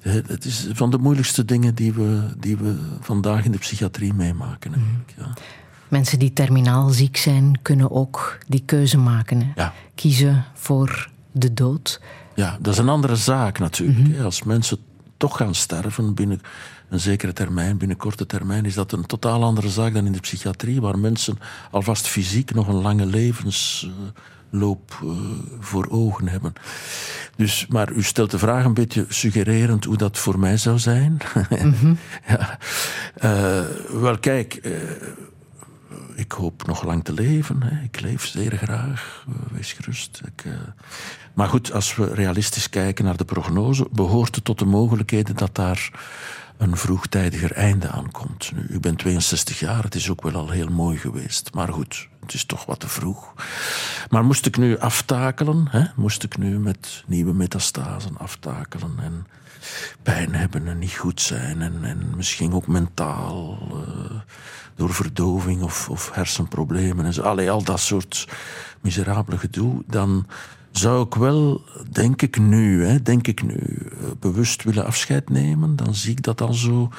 Het is van de moeilijkste dingen die we, die we vandaag in de psychiatrie meemaken. eigenlijk, Ja. Mensen die terminaal ziek zijn, kunnen ook die keuze maken. Hè? Ja. Kiezen voor de dood. Ja, dat is een andere zaak natuurlijk. hè. Als mensen toch gaan sterven binnen een zekere termijn, binnen korte termijn, is dat een totaal andere zaak dan in de psychiatrie, waar mensen alvast fysiek nog een lange levensloop eh, voor ogen hebben. Dus, maar u stelt de vraag een beetje suggererend hoe dat voor mij zou zijn. <laughs> ja. Eh, wel, kijk. eh, ik hoop nog lang te leven. Hè. Ik leef zeer graag. Wees gerust. Ik, Maar goed, als we realistisch kijken naar de prognose, behoort het tot de mogelijkheden dat daar een vroegtijdiger einde aan komt. Nu, ik ben 62 jaar, het is ook wel al heel mooi geweest. Maar goed, het is toch wat te vroeg. Maar moest ik nu aftakelen, hè? moest ik nu met nieuwe metastasen aftakelen en pijn hebben en niet goed zijn en, en misschien ook mentaal eh, door verdoving of, of hersenproblemen en al dat soort miserabele gedoe, dan zou ik wel, denk ik nu, hè, denk ik nu, eh, bewust willen afscheid nemen. Dan zie ik dat al zo,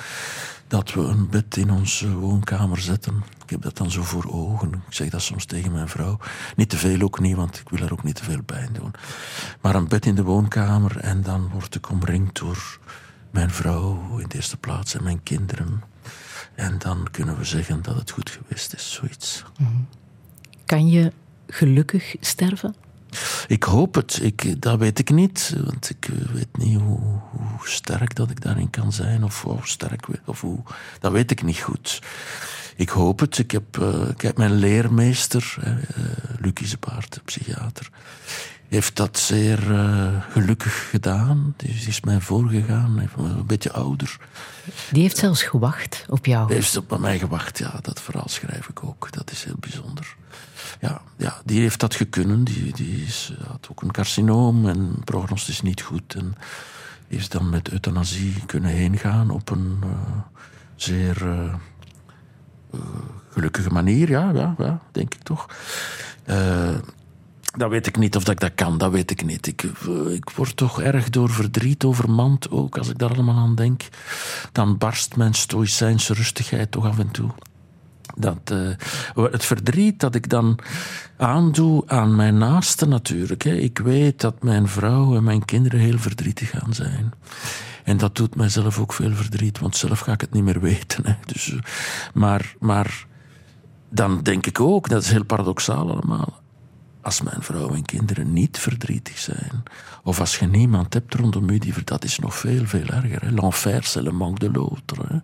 dat we een bed in onze woonkamer zetten. Ik heb dat dan zo voor ogen. Ik zeg dat soms tegen mijn vrouw. Niet te veel ook niet, want ik wil haar ook niet te veel pijn doen. Maar een bed in de woonkamer en dan word ik omringd door mijn vrouw in de eerste plaats en mijn kinderen. En dan kunnen we zeggen dat het goed geweest is, zoiets. Kan je gelukkig sterven? Ik hoop het. Ik, dat weet ik niet. Want ik eh, weet niet hoe, hoe sterk dat ik daarin kan zijn. Of hoe sterk. Of hoe, dat weet ik niet goed. Ik hoop het. Ik heb, eh, kijk, mijn leermeester, eh, Luc de psychiater, heeft dat zeer gelukkig gedaan. Die is mij voorgegaan. Een beetje ouder. Die heeft zelfs gewacht op jou. Hij heeft op mij gewacht, ja. Dat verhaal schrijf ik ook. Dat is heel bijzonder. Ja, ja die heeft dat gekunnen. Die, die is, had ook een carcinoom en prognostisch niet goed. En is dan met euthanasie kunnen heengaan op een eh, zeer eh, eh, gelukkige manier. Ja, ja, ja, denk ik toch. Dat weet ik niet of dat ik dat kan, dat weet ik niet. Ik, ik word toch erg door verdriet overmand, ook als ik daar allemaal aan denk. Dan barst mijn stoïcijnse rustigheid toch af en toe. Dat, eh, het verdriet dat ik dan aandoe aan mijn naasten natuurlijk. Hè. Ik weet dat mijn vrouw en mijn kinderen heel verdrietig gaan zijn. En dat doet mijzelf ook veel verdriet, want zelf ga ik het niet meer weten. Hè. Dus, eh, maar, maar dan denk ik ook, dat is heel paradoxaal allemaal. Als mijn vrouw en kinderen niet verdrietig zijn, of als je niemand hebt rondom u die dat is nog veel, veel erger. L'enfer, c'est le manque de l'autre.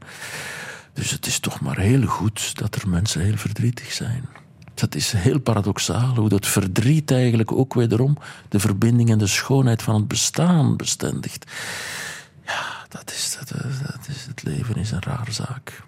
Dus het is toch maar heel goed dat er mensen heel verdrietig zijn. Dat is heel paradoxaal hoe dat verdriet eigenlijk ook wederom de verbinding en de schoonheid van het bestaan bestendigt. Ja, dat is, dat, dat is, het leven is een raar zaak.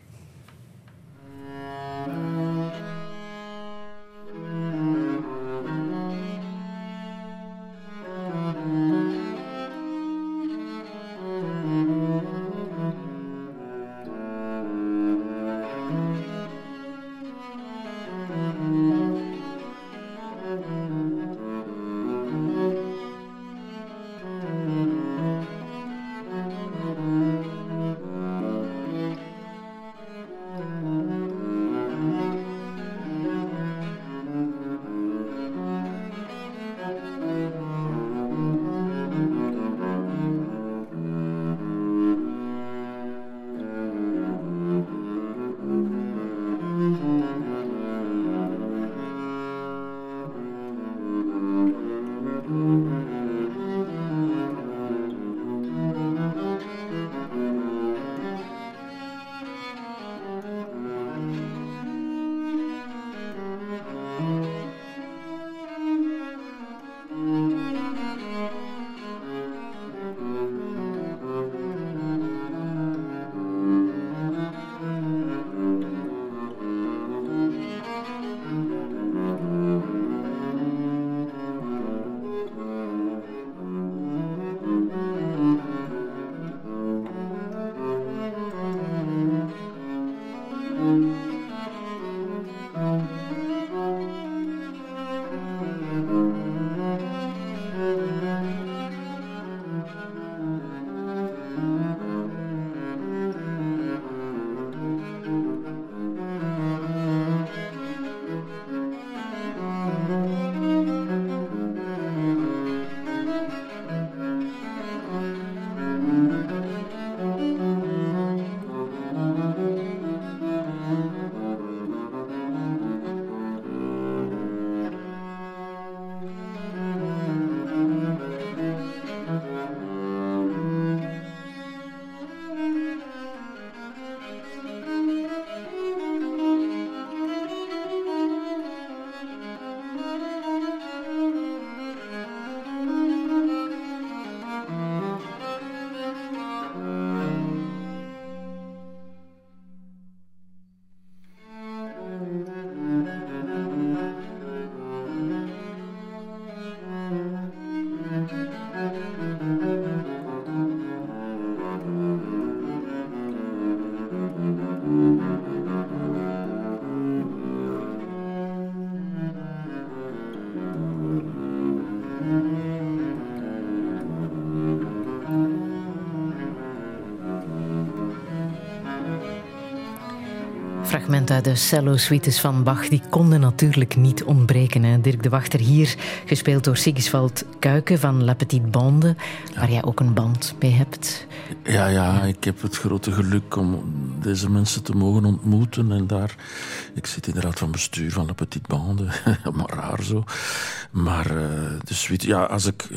Fragment uit de cello-suites van Bach, die konden natuurlijk niet ontbreken. Hè. Dirk de Wachter hier, gespeeld door Sigiswald Kuiken van La Petite Bande, waar jij ook een band mee hebt. Ja, ja, ik heb het grote geluk om deze mensen te mogen ontmoeten. En daar, ik zit in de raad van bestuur van La Petite Bande, <laughs> maar raar zo. Maar uh, de suite, ja, als ik,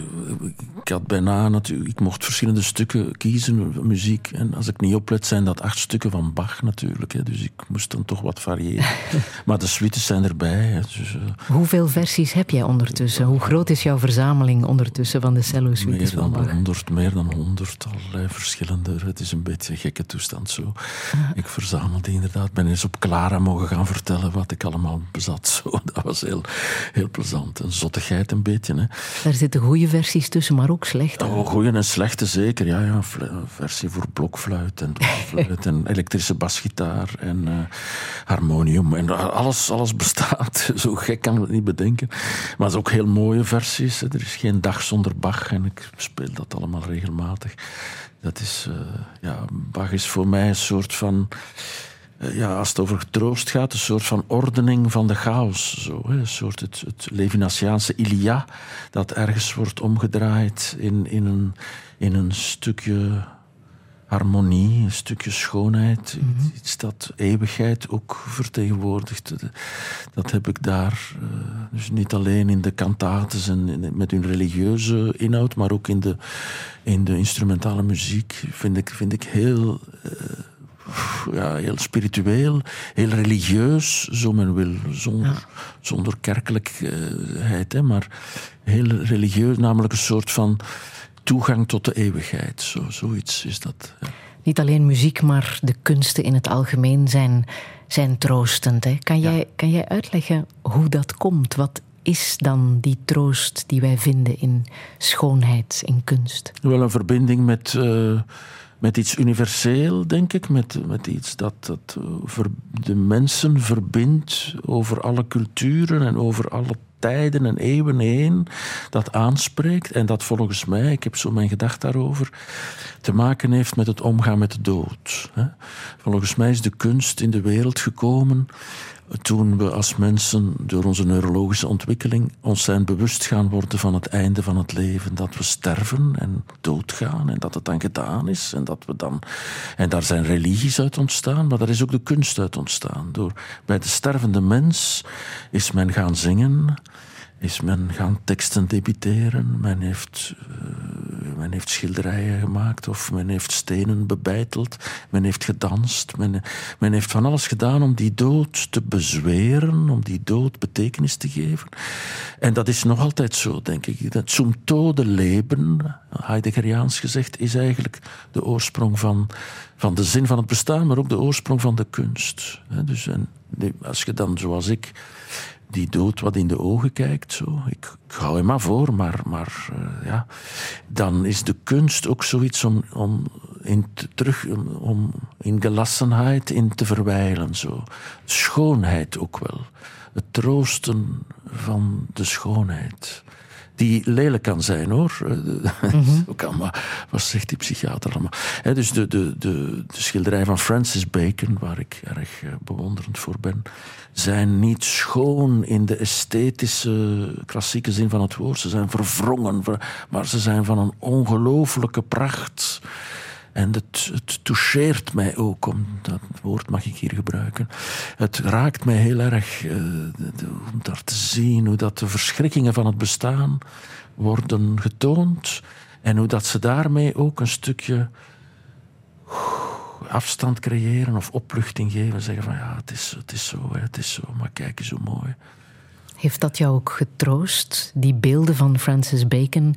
ik had bijna natuurlijk, ik mocht verschillende stukken kiezen, muziek. En als ik niet oplet, zijn dat acht stukken van Bach natuurlijk. Hè, dus ik moest dan toch wat variëren. <laughs> maar de suites zijn erbij. Hè, dus, uh, Hoeveel versies heb jij ondertussen? Hoe groot is jouw verzameling ondertussen van de cello-suites van Bach? 100, meer dan honderd, allerlei verschillende. Het is een beetje een gekke toestand zo. Ik verzamelde inderdaad. ben eens op Clara mogen gaan vertellen wat ik allemaal bezat. Zo, <laughs> dat was heel, heel plezant. Een zottigheid een beetje. Hè. Daar zitten goede versies tussen, maar ook slechte. Oh, goede en slechte zeker. Ja, ja. Versie voor blokfluit en dwarfluit en <laughs> elektrische basgitaar en uh, harmonium. En alles, alles bestaat. <laughs> Zo gek kan ik het niet bedenken. Maar het is ook heel mooie versies. Hè. Er is geen dag zonder Bach en ik speel dat allemaal regelmatig. Dat is, uh, ja, Bach is voor mij een soort van ja, als het over troost gaat, een soort van ordening van de chaos. Zo, hè. Een soort het, het Levinasiaanse Ilia, dat ergens wordt omgedraaid in, in, een, in een stukje harmonie, een stukje schoonheid. Mm -hmm. Iets dat eeuwigheid ook vertegenwoordigt. Dat heb ik daar. Uh, dus niet alleen in de cantates en met hun religieuze inhoud, maar ook in de, in de instrumentale muziek vind ik, vind ik heel. Uh, ja, heel spiritueel, heel religieus, zo men wil, zonder, ja. zonder kerkelijkheid, hè, maar heel religieus, namelijk een soort van toegang tot de eeuwigheid. Zo, zoiets is dat. Ja. Niet alleen muziek, maar de kunsten in het algemeen zijn, zijn troostend. Hè? Kan, jij, ja. kan jij uitleggen hoe dat komt? Wat is dan die troost die wij vinden in schoonheid, in kunst? Wel een verbinding met. Uh, met iets universeel, denk ik. Met, met iets dat, dat de mensen verbindt over alle culturen en over alle tijden en eeuwen heen. Dat aanspreekt en dat volgens mij, ik heb zo mijn gedachte daarover, te maken heeft met het omgaan met de dood. Volgens mij is de kunst in de wereld gekomen toen we als mensen door onze neurologische ontwikkeling ons zijn bewust gaan worden van het einde van het leven, dat we sterven en doodgaan en dat het dan gedaan is en dat we dan en daar zijn religies uit ontstaan, maar daar is ook de kunst uit ontstaan. Door bij de stervende mens is men gaan zingen, is men gaan teksten debiteren, men heeft, uh, men heeft schilderijen gemaakt of men heeft stenen bebeiteld, men heeft gedanst, men, heeft van alles gedaan om die dood te bezweren, om die dood betekenis te geven. En dat is nog altijd zo, denk ik. Dat zum tode leben, Heideggeriaans gezegd, is eigenlijk de oorsprong van, van de zin van het bestaan, maar ook de oorsprong van de kunst. Dus als je dan, zoals ik, die dood wat in de ogen kijkt. Zo. Ik, ik hou hem maar voor, maar, maar uh, ja. dan is de kunst ook zoiets om, om, in, te, terug, om in gelassenheid in te verwijlen. Zo. Schoonheid ook wel. Het troosten van de schoonheid. Die lelijk kan zijn hoor. <laughs> Mm-hmm. kan, maar wat zegt die psychiater allemaal? He, dus de, de, de, de schilderij van Francis Bacon, waar ik erg bewonderend voor ben, zijn niet schoon in de esthetische, klassieke zin van het woord. Ze zijn verwrongen, maar ze zijn van een ongelooflijke pracht. En het, het toucheert mij ook, om dat woord mag ik hier gebruiken. Het raakt mij heel erg uh, om daar te zien hoe dat de verschrikkingen van het bestaan worden getoond. En hoe dat ze daarmee ook een stukje afstand creëren of opluchting geven. Zeggen van ja, het is, het is zo, het is zo, maar kijk eens hoe mooi. Heeft dat jou ook getroost, die beelden van Francis Bacon,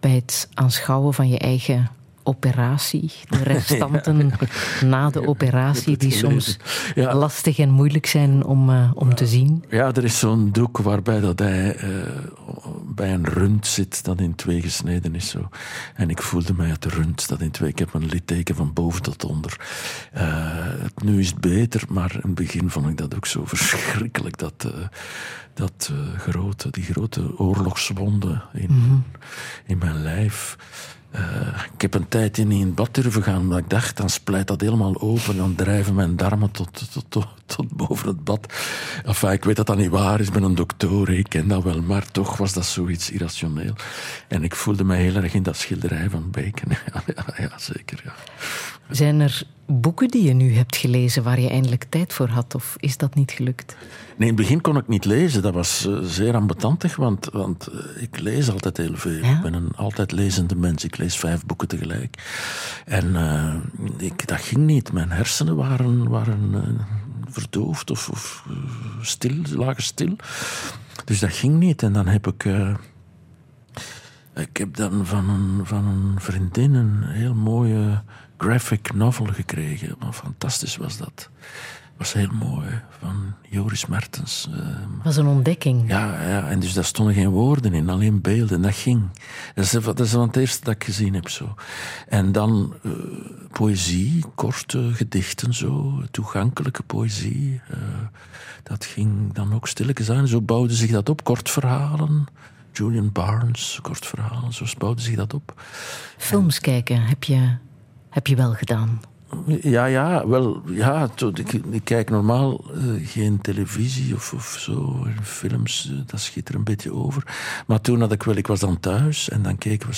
bij het aanschouwen van je eigen operatie, de <laughs> restanten ja. na de operatie, die soms ja. lastig en moeilijk zijn om, uh, om te zien. Ja, er is zo'n doek waarbij dat hij uh, bij een rund zit dat in twee gesneden is. Zo. En ik voelde mij het rund dat in twee... Ik heb een litteken van boven tot onder. Uh, nu is het beter, maar in het begin vond ik dat ook zo verschrikkelijk, dat dat uh, grote, die grote oorlogswonden in, mm -hmm. in mijn lijf. Eh, ik heb een tijdje niet in het bad durven gaan, omdat ik dacht, dan splijt dat helemaal open. Dan drijven mijn darmen tot, tot, tot, tot boven het bad. Enfin, ik weet dat dat niet waar is, ik ben een dokter, ik ken dat wel. Maar toch was dat zoiets irrationeel. En ik voelde me heel erg in dat schilderij van Bacon. <laughs> Ja zeker, ja. Zijn er boeken die je nu hebt gelezen waar je eindelijk tijd voor had, of is dat niet gelukt? Nee, in het begin kon ik niet lezen. Dat was uh, zeer ambetantig, want, want uh, ik lees altijd heel veel. Ja? Ik ben een altijd lezende mens. Ik lees vijf boeken tegelijk. En uh, ik, dat ging niet. Mijn hersenen waren, waren verdoofd of, of stil, lagen stil. Dus dat ging niet. En dan heb ik... ik heb dan van een, van een vriendin een heel mooie graphic novel gekregen. Maar fantastisch was dat. was heel mooi, van Joris Mertens. Uh, was een ontdekking. Ja, ja, en dus daar stonden geen woorden in, alleen beelden. Dat ging. Dat is, dat is van het eerste dat ik gezien heb. Zo. En dan uh, poëzie, korte gedichten, zo, toegankelijke poëzie. Uh, dat ging dan ook stilletjes aan. Zo bouwde zich dat op, kort verhalen. Julian Barnes, kort verhalen, zo bouwde zich dat op. Films en, kijken, heb je heb je wel gedaan? Ja, ja, wel, ja, ik, ik kijk normaal uh, geen televisie of, of zo, films, uh, dat schiet er een beetje over. Maar toen had ik wel, ik was dan thuis en dan keken we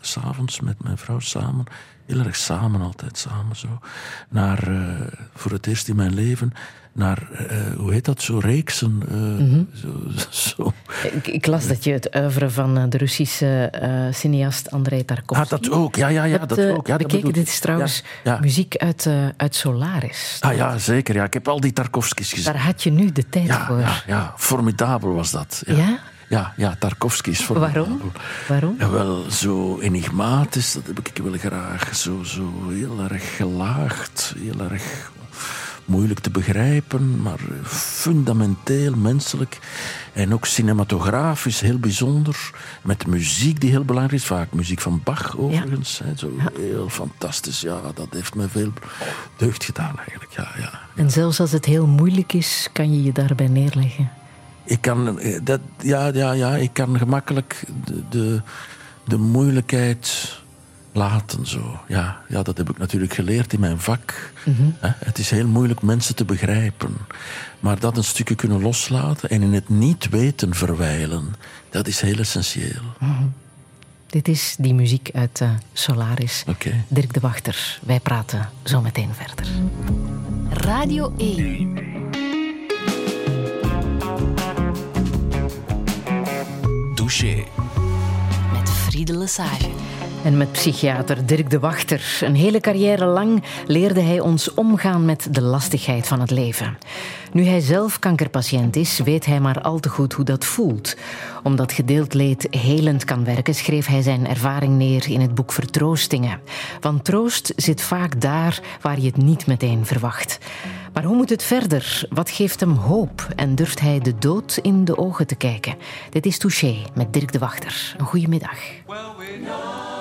s'avonds met mijn vrouw samen, heel erg samen, altijd samen zo, naar, uh, voor het eerst in mijn leven, naar, uh, hoe heet dat, zo reeksen. Uh, mm -hmm. zo, <laughs> zo. Ik, ik, las dat je het oeuvre van de Russische uh, cineast Andrei Tarkovsky... Ah, dat ook, ja, ja, ja dat, dat ook. Ja, bekeken. Dat dit is trouwens ja, ja. muziek uit, uit Solaris. Ah ja, zeker. Ja. Ik heb al die Tarkovskis gezien. Daar had je nu de tijd ja, voor. Ja, ja, formidabel was dat. Ja? Ja, ja, Tarkovsky is formidabel. Waarom? Waarom? Ja, wel, zo enigmatisch, dat heb ik wel graag. Zo, zo heel erg gelaagd, heel erg moeilijk te begrijpen, maar fundamenteel menselijk. En ook cinematografisch heel bijzonder. Met muziek die heel belangrijk is. Vaak muziek van Bach overigens. Ja. Zo ja. Heel fantastisch. Ja, dat heeft me veel deugd gedaan eigenlijk. Ja, ja. En zelfs als het heel moeilijk is, kan je je daarbij neerleggen? Ik kan, dat, ja, ja, ja, ik kan gemakkelijk de, de, de moeilijkheid laten. Zo. Ja, ja, dat heb ik natuurlijk geleerd in mijn vak. Mm -hmm. Het is heel moeilijk mensen te begrijpen. Maar dat een stukje kunnen loslaten en in het niet weten verwijlen, dat is heel essentieel. Mm -hmm. Dit is die muziek uit uh, Solaris. Okay. Dirk de Wachter, wij praten zo meteen verder. Radio 1. Douche. Lesage. En met psychiater Dirk de Wachter. Een hele carrière lang leerde hij ons omgaan met de lastigheid van het leven. Nu hij zelf kankerpatiënt is, weet hij maar al te goed hoe dat voelt. Omdat gedeeld leed helend kan werken, schreef hij zijn ervaring neer in het boek Vertroostingen. Want troost zit vaak daar waar je het niet meteen verwacht. Maar hoe moet het verder? Wat geeft hem hoop? En durft hij de dood in de ogen te kijken? Dit is Touché met Dirk de Wachter. Een goede middag. Well,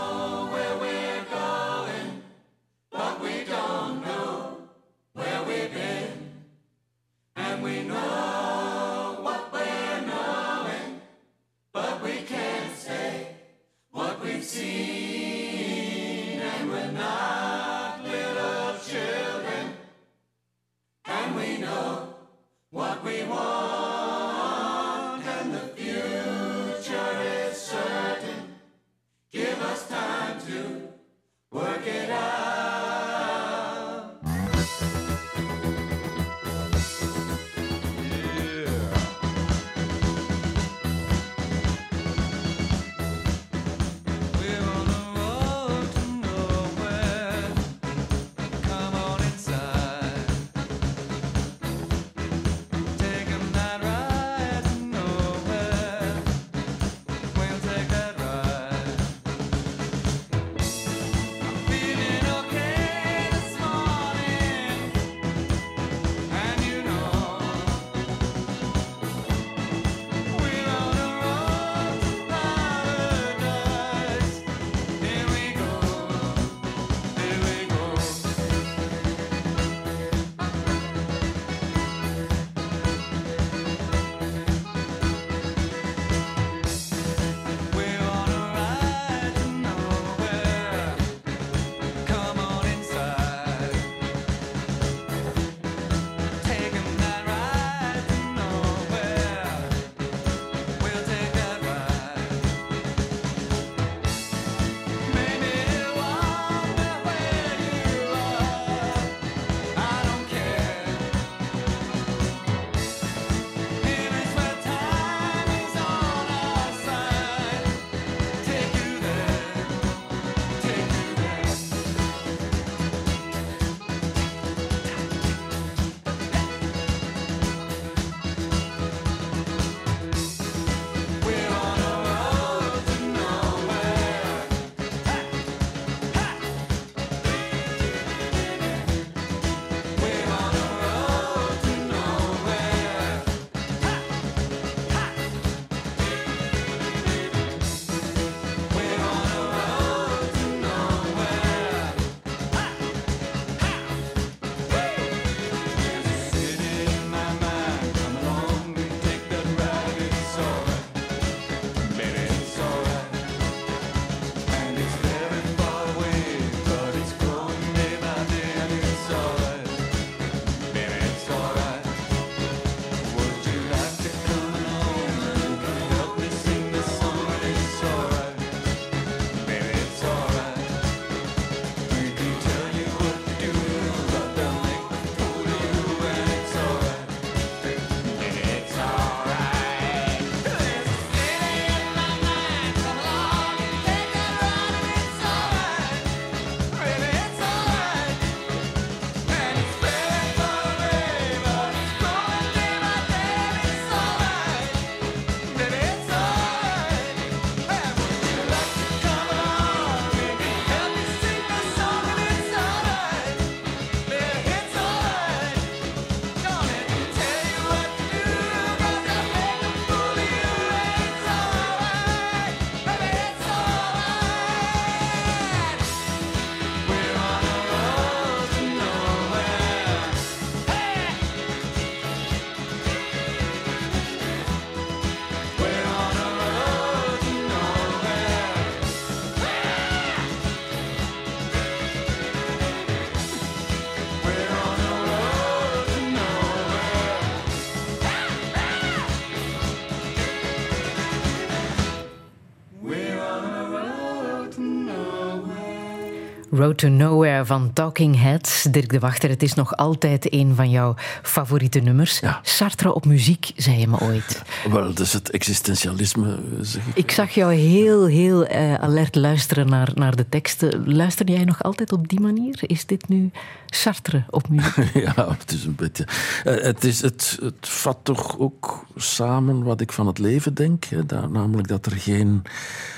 Road to Nowhere van Talking Heads. Dirk de Wachter, het is nog altijd een van jouw favoriete nummers. Ja. Sartre op muziek, zei je me ooit. Wel, dat is het existentialisme, zeg ik. Ik zag jou heel, heel eh, alert luisteren naar, naar de teksten. Luister jij nog altijd op die manier? Is dit nu Sartre op muziek? <laughs> Ja, het is een beetje. eh, Het, is, het, het vat toch ook samen wat ik van het leven denk. Hè, namelijk dat er geen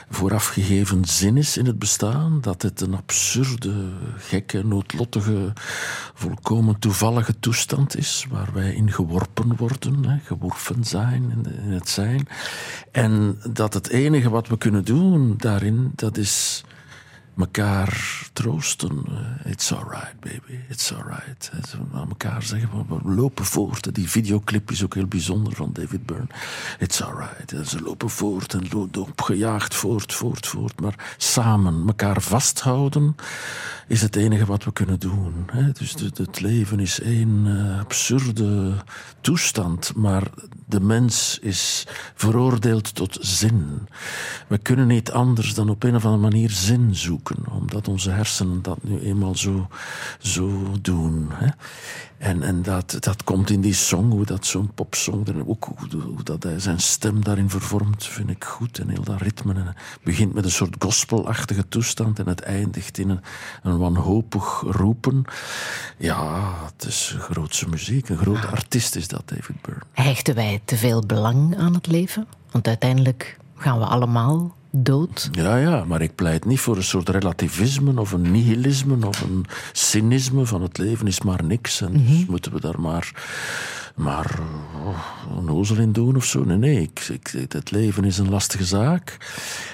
voorafgegeven zin is in het bestaan. Dat het een absurde, gekke, noodlottige, volkomen toevallige toestand is. Waar wij in geworpen worden, hè, zijn in het zijn. En dat het enige wat we kunnen doen daarin, dat is elkaar troosten. Eh, It's alright, baby, it's alright. Aan elkaar zeggen, we- lopen voort. Die videoclip is ook heel bijzonder van David Byrne. It's alright. En ze lopen voort en lo- opgejaagd voort, voort, voort. Maar samen, elkaar vasthouden, is het enige wat we kunnen doen. Dus het- het leven is één eh, absurde toestand, maar de mens is veroordeeld tot zin. We kunnen niet anders dan op een of andere manier zin zoeken, omdat onze hersenen dat nu eenmaal zo, zo doen. Hè? En, en dat, dat komt in die song, hoe dat zo'n popsong, ook hoe, hoe dat hij zijn stem daarin vervormt, vind ik goed. En heel dat ritme. En het begint met een soort gospelachtige toestand en het eindigt in een, een wanhopig roepen. Ja, het is grootse muziek. Een grote artiest is dat, David Byrne. Hechten wij te veel belang aan het leven? Want uiteindelijk gaan we allemaal dood. Ja, ja, maar ik pleit niet voor een soort relativisme of een nihilisme of een cynisme van het leven is maar niks en dus moeten we daar maar, maar oh, een ozel in doen of zo. Nee, nee, ik, ik, het leven is een lastige zaak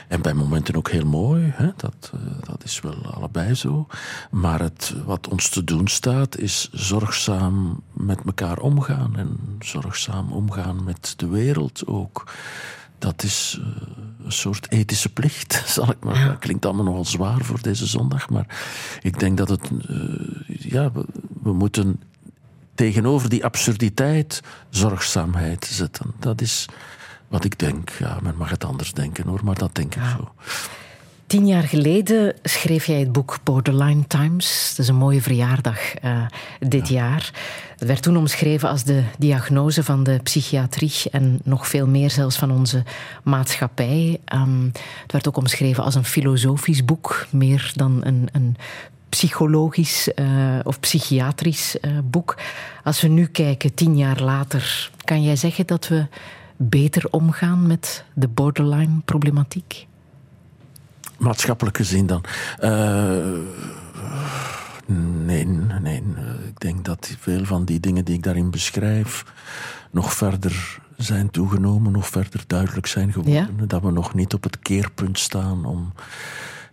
en bij momenten ook heel mooi, hè? Dat, eh, dat is wel allebei zo. Maar het, wat ons te doen staat is zorgzaam met elkaar omgaan en zorgzaam omgaan met de wereld ook. Dat is eh, een soort ethische plicht, <laughs> zal ik maar. Dat klinkt allemaal nogal zwaar voor deze zondag, maar ik denk dat het. eh, ja, we, we moeten tegenover die absurditeit zorgzaamheid zetten. Dat is wat ik denk. Ja, men mag het anders denken hoor, maar dat denk ik zo. Tien jaar geleden schreef jij het boek Borderline Times. Dat is een mooie verjaardag eh, dit jaar. Het werd toen omschreven als de diagnose van de psychiatrie en nog veel meer zelfs van onze maatschappij. Ehm, het werd ook omschreven als een filosofisch boek, meer dan een, een psychologisch eh, of psychiatrisch eh, boek. Als we nu kijken, tien jaar later, kan jij zeggen dat we beter omgaan met de borderline-problematiek? Maatschappelijk gezien dan. Eh, nee, nee. Ik denk dat veel van die dingen die ik daarin beschrijf nog verder zijn toegenomen, nog verder duidelijk zijn geworden. Dat we nog niet op het keerpunt staan om,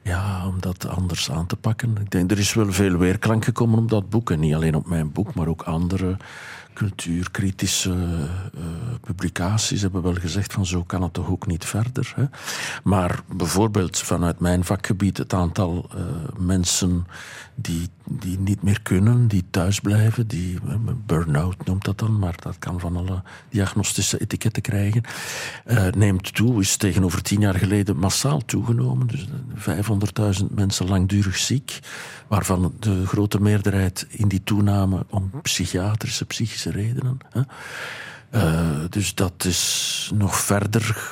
ja, om dat anders aan te pakken. Ik denk, er is wel veel weerklank gekomen op dat boek. En niet alleen op mijn boek, maar ook andere cultuurkritische eh, publicaties hebben wel gezegd van zo kan het toch ook niet verder. Hè? Maar bijvoorbeeld vanuit mijn vakgebied het aantal eh, mensen die, die niet meer kunnen, die thuis blijven, die eh, burn-out noemt dat dan, maar dat kan van alle diagnostische etiketten krijgen, eh, neemt toe, is tegenover tien jaar geleden massaal toegenomen. Dus eh, 500.000 mensen langdurig ziek, waarvan de grote meerderheid in die toename om psychiatrische, psychische redenen. Uh, dus dat is nog verder,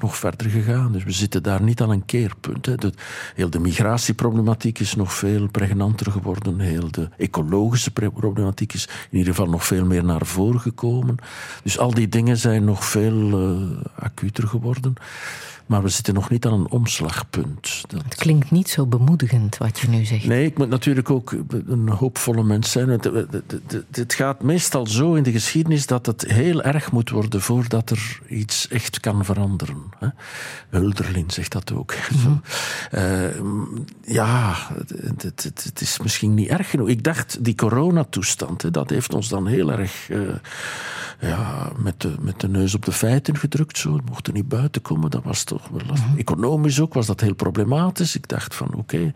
nog verder gegaan. Dus we zitten daar niet aan een keerpunt. Hè. De, heel de migratieproblematiek is nog veel pregnanter geworden. Heel de ecologische problematiek is in ieder geval nog veel meer naar voren gekomen. Dus al die dingen zijn nog veel uh, acuter geworden. Maar we zitten nog niet aan een omslagpunt. Dat... Het klinkt niet zo bemoedigend wat je nu zegt. Nee, ik moet natuurlijk ook een hoopvolle mens zijn. Het, het gaat meestal zo in de geschiedenis dat het heel erg moet worden voordat er iets echt kan veranderen. Hulderlin zegt dat ook. Mm -hmm. uh, ja, het, het, het, is misschien niet erg genoeg. Ik dacht, die coronatoestand, dat heeft ons dan heel erg uh, ja, met, de, met de neus op de feiten gedrukt. Zo. We mochten niet buiten komen. Dat was toch Economisch ook was dat heel problematisch. Ik dacht van oké.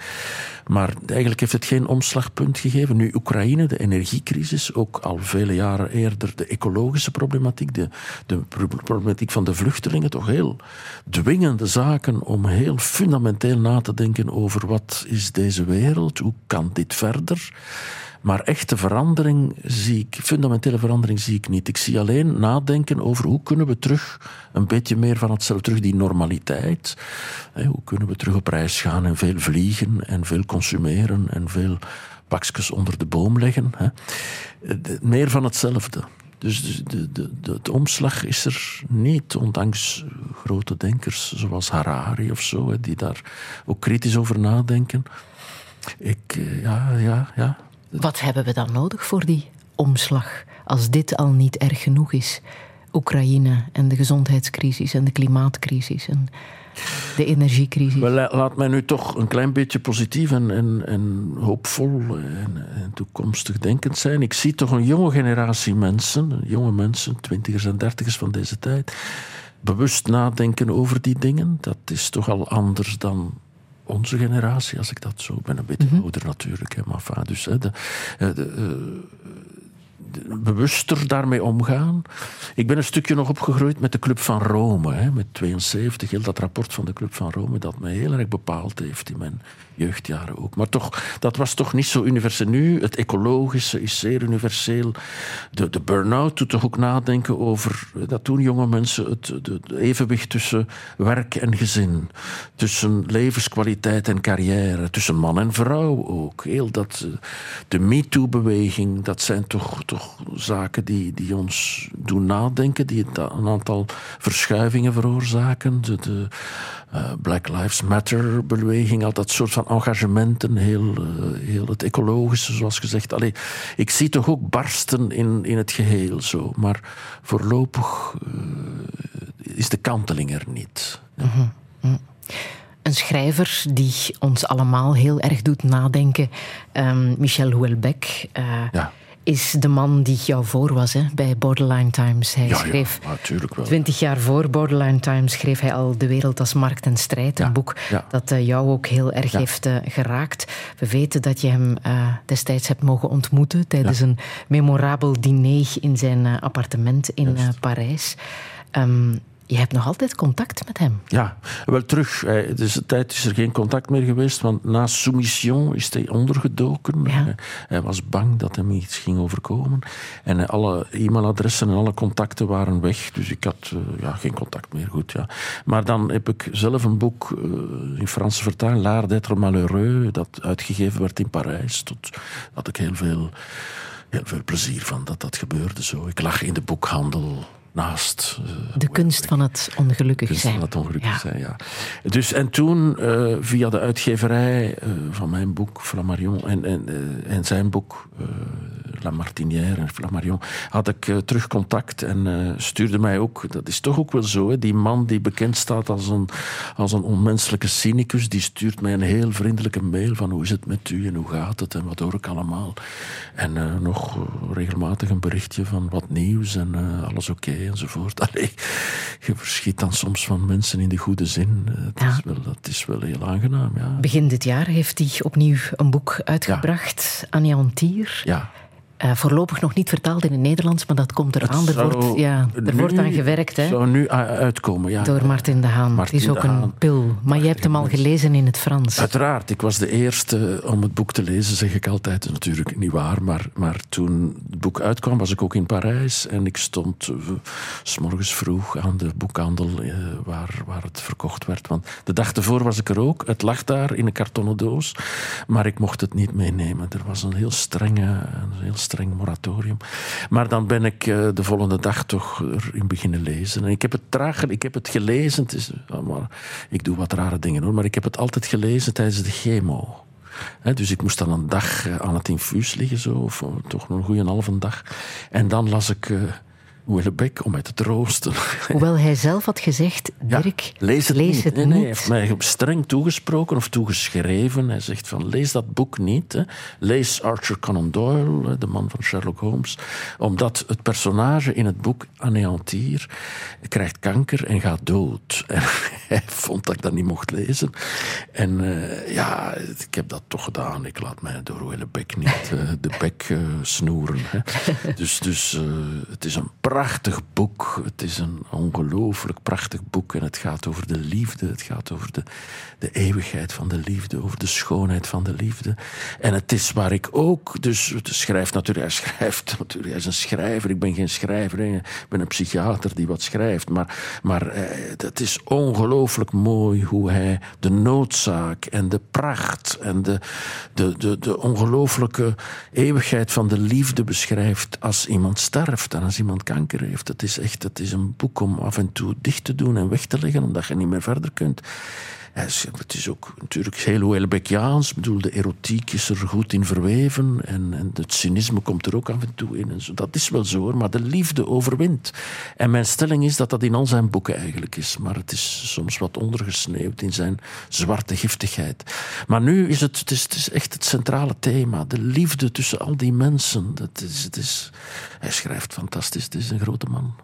Maar eigenlijk heeft het geen omslagpunt gegeven. Nu Oekraïne, de energiecrisis, ook al vele jaren eerder de ecologische problematiek, de, de problematiek van de vluchtelingen, toch heel dwingende zaken om heel fundamenteel na te denken over wat is deze wereld, hoe kan dit verder. Maar echte verandering zie ik, fundamentele verandering zie ik niet. Ik zie alleen nadenken over hoe kunnen we terug een beetje meer van hetzelfde, terug die normaliteit. Hoe kunnen we terug op reis gaan en veel vliegen en veel consumeren en veel bakjes onder de boom leggen. Meer van hetzelfde. Dus de, de, de, de, omslag is er niet, ondanks grote denkers zoals Harari of zo, die daar ook kritisch over nadenken. Ik, eh, ja, ja, ja. Wat hebben we dan nodig voor die omslag, als dit al niet erg genoeg is? Oekraïne en de gezondheidscrisis en de klimaatcrisis en de energiecrisis. Wel, laat mij nu toch een klein beetje positief en, en, en hoopvol en, en, toekomstig denkend zijn. Ik zie toch een jonge generatie mensen, jonge mensen, twintigers en dertigers van deze tijd, bewust nadenken over die dingen. Dat is toch al anders dan onze generatie, als ik dat zo... Ben een beetje mm ouder natuurlijk, hè, maar dus... Hè, de, de, de, bewuster daarmee omgaan. Ik ben een stukje nog opgegroeid met de Club van Rome, hè, met 72, heel dat rapport van de Club van Rome, dat mij heel erg bepaald heeft in mijn jeugdjaren ook. Maar toch, dat was toch niet zo universeel. Nu, het ecologische is zeer universeel. De, de burn-out doet toch ook nadenken over dat toen jonge mensen het evenwicht tussen werk en gezin, tussen levenskwaliteit en carrière, tussen man en vrouw ook. Heel dat, de MeToo-beweging, dat zijn toch, toch zaken die, die ons doen nadenken, die een aantal verschuivingen veroorzaken. De, de uh, Black Lives Matter-beweging, al dat soort van engagementen, heel, uh, heel het ecologische, zoals gezegd. Allee, ik zie toch ook barsten in, in het geheel zo, maar voorlopig uh, is de kanteling er niet. Ja. Mm -hmm. Een schrijver die ons allemaal heel erg doet nadenken, um, Michel Houellebecq. ja is de man die jou voor was hè, bij Borderline Times. Hij ja, schreef ja, wel. twintig jaar voor Borderline Times schreef hij al De Wereld als Markt en Strijd. Een boek dat uh, jou ook heel erg heeft uh, geraakt. We weten dat je hem uh, destijds hebt mogen ontmoeten tijdens een memorabel diner in zijn appartement in Parijs. Um, je hebt nog altijd contact met hem. Ja, wel terug. Dus de tijd is er geen contact meer geweest, want na Soumission is hij ondergedoken. Ja. Hij was bang dat hem iets ging overkomen. En alle e-mailadressen en alle contacten waren weg, dus ik had uh, ja, geen contact meer. Goed, ja. Maar dan heb ik zelf een boek uh, in Franse vertaald, L'Art d'être malheureux, dat uitgegeven werd in Parijs. Tot had ik heel veel, heel veel plezier van dat dat gebeurde zo. Ik lag in de boekhandel naast. Uh, de kunst van het ongelukkig kunst zijn. Van het ongelukkig ja. zijn, ja. Dus, en toen, uh, via de uitgeverij uh, van mijn boek, Flammarion, en, en, en zijn boek, La Martinière en Flammarion, had ik terug contact en stuurde mij ook, dat is toch ook wel zo, hè, die man die bekend staat als een, als een onmenselijke cynicus, die stuurt mij een heel vriendelijke mail van hoe is het met u en hoe gaat het en wat hoor ik allemaal. En nog regelmatig een berichtje van wat nieuws en alles oké. Okay enzovoort. <laughs> Allee, je verschiet dan soms van mensen in de goede zin. Het ja. is wel, dat is wel heel aangenaam. Ja. Begin dit jaar heeft hij opnieuw een boek uitgebracht, ja. Anéantier. Ja. Uh, voorlopig nog niet vertaald in het Nederlands, maar dat komt eraan. Er, wordt, ja, er wordt aan gewerkt. Hè? zou nu uitkomen, ja. Door Martin de Haan. Martin het is ook een pil. Maar je hebt hem al gelezen in het Frans. Uiteraard. Ik was de eerste om het boek te lezen, zeg ik altijd. Dat is natuurlijk niet waar. Maar, maar toen het boek uitkwam, was ik ook in Parijs. En ik stond uh, s morgens vroeg aan de boekhandel uh, waar, waar het verkocht werd. Want de dag ervoor was ik er ook. Het lag daar in een kartonnen doos. Maar ik mocht het niet meenemen. Er was een heel strenge... Een heel streng moratorium. Maar dan ben ik uh, de volgende dag toch erin beginnen lezen. En ik heb het traag, ik heb het gelezen. Het is, maar, ik doe wat rare dingen hoor, maar ik heb het altijd gelezen tijdens de chemo. He, dus ik moest dan een dag aan het infuus liggen, zo, of toch een goede halve dag. En dan las ik Willebek om mij te troosten. <laughs> Hoewel hij zelf had gezegd, Dirk, lees het lees niet. Het nee, niet. nee, hij heeft mij streng toegesproken of toegeschreven. Hij zegt van, lees dat boek niet. Hè. Lees Arthur Conan Doyle, de man van Sherlock Holmes. Omdat het personage in het boek Anéantir krijgt kanker en gaat dood. <laughs> En hij vond dat ik dat niet mocht lezen. En uh, ja, ik heb dat toch gedaan. Ik laat mij door Willebek niet uh, de bek uh, snoeren. Hè. <laughs> Dus, dus het is een prachtig boek. Het is een ongelooflijk prachtig boek. En het gaat over de liefde. Het gaat over de, de eeuwigheid van de liefde. Over de schoonheid van de liefde. En het is waar ik ook... Dus schrijft natuurlijk... Hij schrijft natuurlijk... Is een schrijver. Ik ben geen schrijver. Ik ben een psychiater die wat schrijft. Maar, maar eh, het is ongelooflijk mooi hoe hij de noodzaak en de pracht en de, de, de, de ongelooflijke eeuwigheid van de liefde beschrijft als iemand sterft en als iemand kanker heeft. Is echt het is een boek om af en toe dicht te doen en weg te leggen, omdat je niet meer verder kunt. Het is ook natuurlijk heel Houellebeckiaans. Ik bedoel, de erotiek is er goed in verweven. En, en het cynisme komt er ook af en toe in. En zo. Dat is wel zo hoor, maar de liefde overwint. En mijn stelling is dat dat in al zijn boeken eigenlijk is. Maar het is soms wat ondergesneeuwd in zijn zwarte giftigheid. Maar nu is het, het, is, echt het centrale thema. De liefde tussen al die mensen. Dat is, het is, hij schrijft fantastisch. Het is een grote man.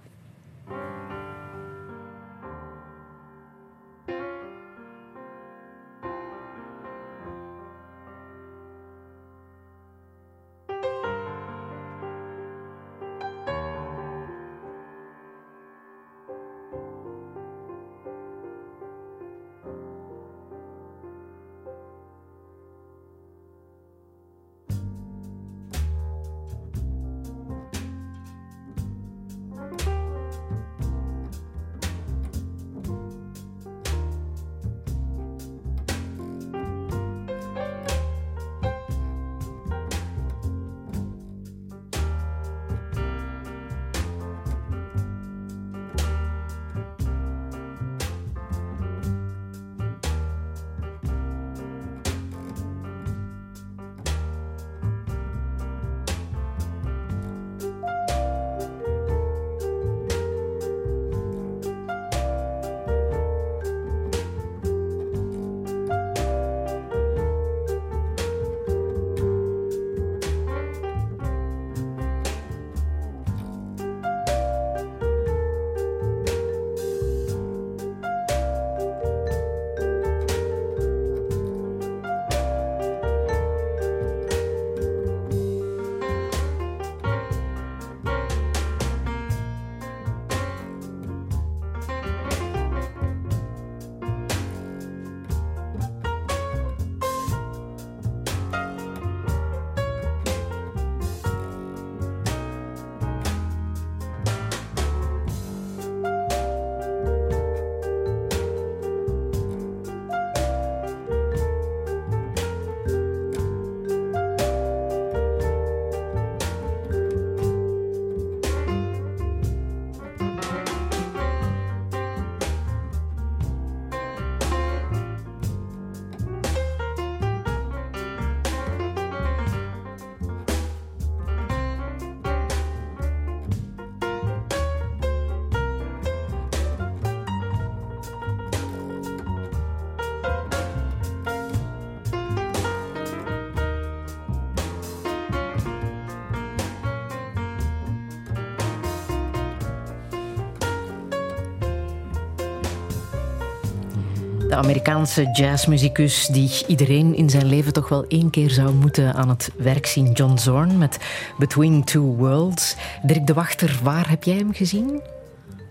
De Amerikaanse jazzmuzikus die iedereen in zijn leven toch wel één keer zou moeten aan het werk zien. John Zorn met Between Two Worlds. Dirk de Wachter, waar heb jij hem gezien?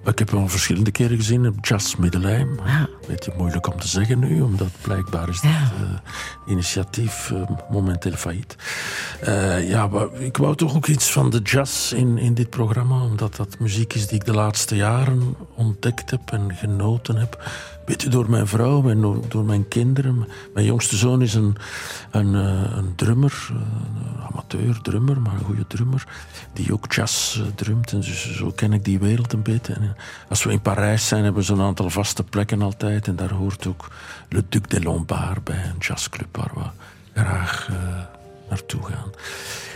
Ik heb hem verschillende keren gezien op Jazz Middelheim. Ja. Beetje moeilijk om te zeggen nu, omdat blijkbaar is dat Ja. eh, initiatief eh, momenteel failliet. Eh, ja, maar ik wou toch ook iets van de jazz in, in dit programma, omdat dat muziek is die ik de laatste jaren ontdekt heb en genoten heb. Beetje door mijn vrouw en door, mijn kinderen. Mijn jongste zoon is een, een, eh, een drummer, eh, een amateur drummer, maar een goede drummer, die ook jazz eh, drumt. En dus zo ken ik die wereld een beetje. En als we in Parijs zijn, hebben we zo'n aantal vaste plekken altijd. En daar hoort ook Le Duc des Lombards bij, een jazzclub waar we graag naartoe gaan.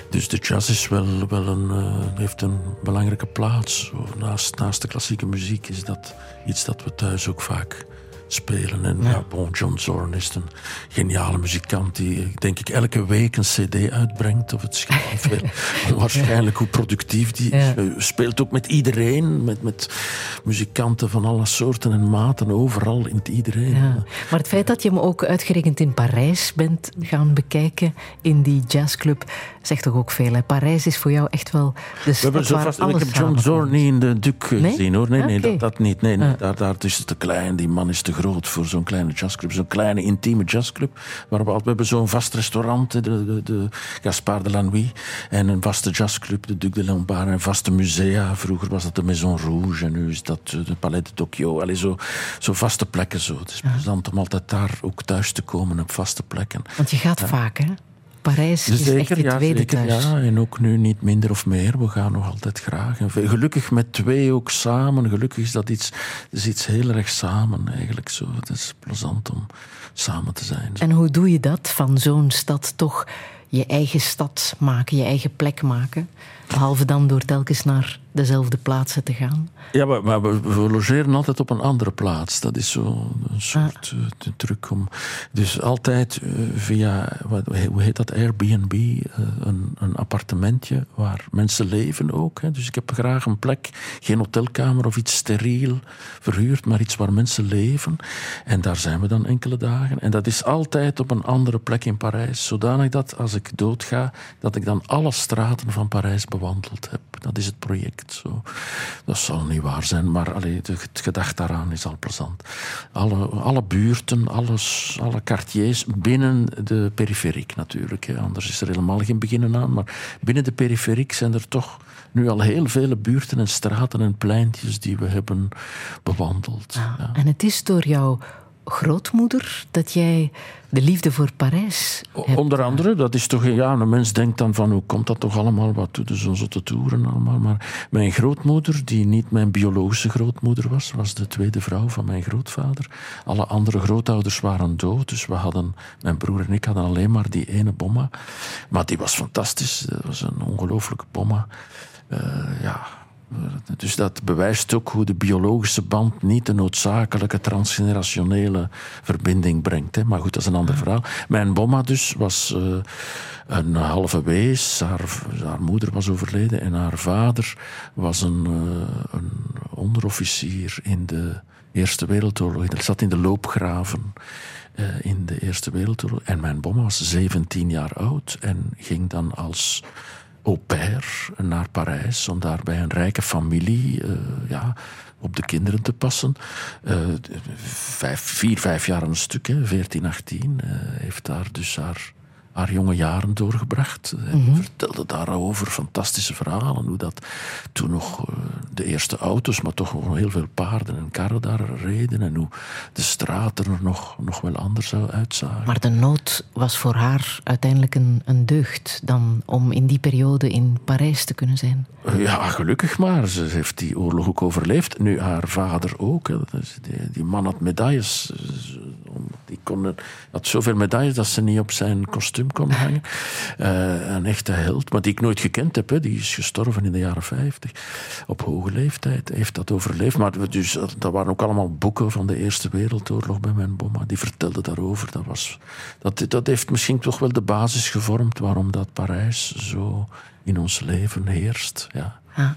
Dus de jazz is wel, wel een, heeft een belangrijke plaats. Naast, naast de klassieke muziek is dat iets dat we thuis ook vaak spelen. En ja. bon, John Zorn is een geniale muzikant die, denk ik, elke week een cd uitbrengt. Of het schijnt veel. <laughs> Onwaarschijnlijk hoe productief die is. Hij speelt ook met iedereen, met, met muzikanten van alle soorten en maten, overal in het iedereen. Ja. Maar het feit dat je hem ook uitgerekend in Parijs bent gaan bekijken, in die jazzclub, zegt toch ook veel. Hè? Parijs is voor jou echt wel de stad We zo vast, Ik heb John Zorn niet in de Duc gezien, hoor. Nee, nee, dat, dat niet. Nee, nee. Daar, daar is het te klein. Die man is te groot voor zo'n kleine jazzclub. Zo'n kleine, intieme jazzclub. Waar we, we hebben zo'n vast restaurant, de, de, de Gaspard de. En een vaste jazzclub, de Duc de Lombard. En vaste musea. Vroeger was dat de Maison Rouge. En nu is dat eh, de Palais de Tokyo. Allee, zo, zo vaste plekken. Zo. Het is plezant om altijd daar ook thuis te komen op vaste plekken. Want je gaat vaak, hè? Parijs is zeker, echt je ja, tweede zeker, thuis. Ja, en ook nu niet minder of meer. We gaan nog altijd graag. En gelukkig met twee ook samen. Gelukkig is dat iets, is iets heel erg samen eigenlijk. Zo. Het is plezant om samen te zijn. En hoe doe je dat, van zo'n stad toch je eigen stad maken, je eigen plek maken? Behalve dan door telkens naar dezelfde plaatsen te gaan. Ja, maar, we, logeren altijd op een andere plaats. Dat is zo een soort ah. uh, truc om. Dus altijd uh, via, wat, hoe heet dat, Airbnb, uh, een, een, appartementje waar mensen leven ook. Hè. Dus ik heb graag een plek, geen hotelkamer of iets steriel verhuurd, maar iets waar mensen leven. En daar zijn we dan enkele dagen. En dat is altijd op een andere plek in Parijs. Zodanig dat als ik doodga, dat ik dan alle straten van Parijs bewandeld heb. Dat is het project. Zo. Dat zal niet waar zijn, maar allee, het gedacht daaraan is al plezant. Alle, alle buurten, alles, alle quartiers binnen de periferiek natuurlijk. Hè. Anders is er helemaal geen beginnen aan. Maar binnen de periferiek zijn er toch nu al heel vele buurten en straten en pleintjes die we hebben bewandeld. Ah, ja. En het is door jou grootmoeder dat jij de liefde voor Parijs hebt. Onder andere, dat is toch... Ja, een mens denkt dan van, hoe komt dat toch allemaal? Wat doet zo'n zotte toeren allemaal? Maar mijn grootmoeder, die niet mijn biologische grootmoeder was, was de tweede vrouw van mijn grootvader. Alle andere grootouders waren dood, dus we hadden... Mijn broer en ik hadden alleen maar die ene bomma. Maar die was fantastisch. Dat was een ongelooflijke bomma. Uh, ja, dus dat bewijst ook hoe de biologische band niet de noodzakelijke transgenerationele verbinding brengt. Hè. Maar goed, dat is een ander verhaal. Mijn bomma dus was uh, een halve wees. Haar, haar, moeder was overleden en haar vader was een, uh, een onderofficier in de Eerste Wereldoorlog. Hij zat in de loopgraven uh, in de Eerste Wereldoorlog. En mijn bomma was 17 jaar oud en ging dan als au pair naar Parijs om daar bij een rijke familie uh, ja, op de kinderen te passen. Uh, vijf, vier, vijf jaar een stuk, hè, 14, 18, uh, heeft daar dus haar haar jonge jaren doorgebracht. En mm vertelde daarover fantastische verhalen. Hoe dat toen nog eh, de eerste auto's, maar toch heel veel paarden en karren daar reden. En hoe de straten er nog, nog wel anders uitzagen. Maar de nood was voor haar uiteindelijk een, een deugd dan om in die periode in Parijs te kunnen zijn. Ja, gelukkig maar. Ze heeft die oorlog ook overleefd. Nu haar vader ook. Die, die man had medailles. Die kon, had zoveel medailles dat ze niet op zijn kostuum kon hangen. Uh, een echte held, maar die ik nooit gekend heb. Die is gestorven in de jaren 50. Op hoge leeftijd heeft dat overleefd. Maar dus, dat waren ook allemaal boeken van de Eerste Wereldoorlog bij mijn bomma. Die vertelde daarover. Dat, was, dat, dat heeft misschien toch wel de basis gevormd waarom dat Parijs zo in ons leven heerst. Ja. ja.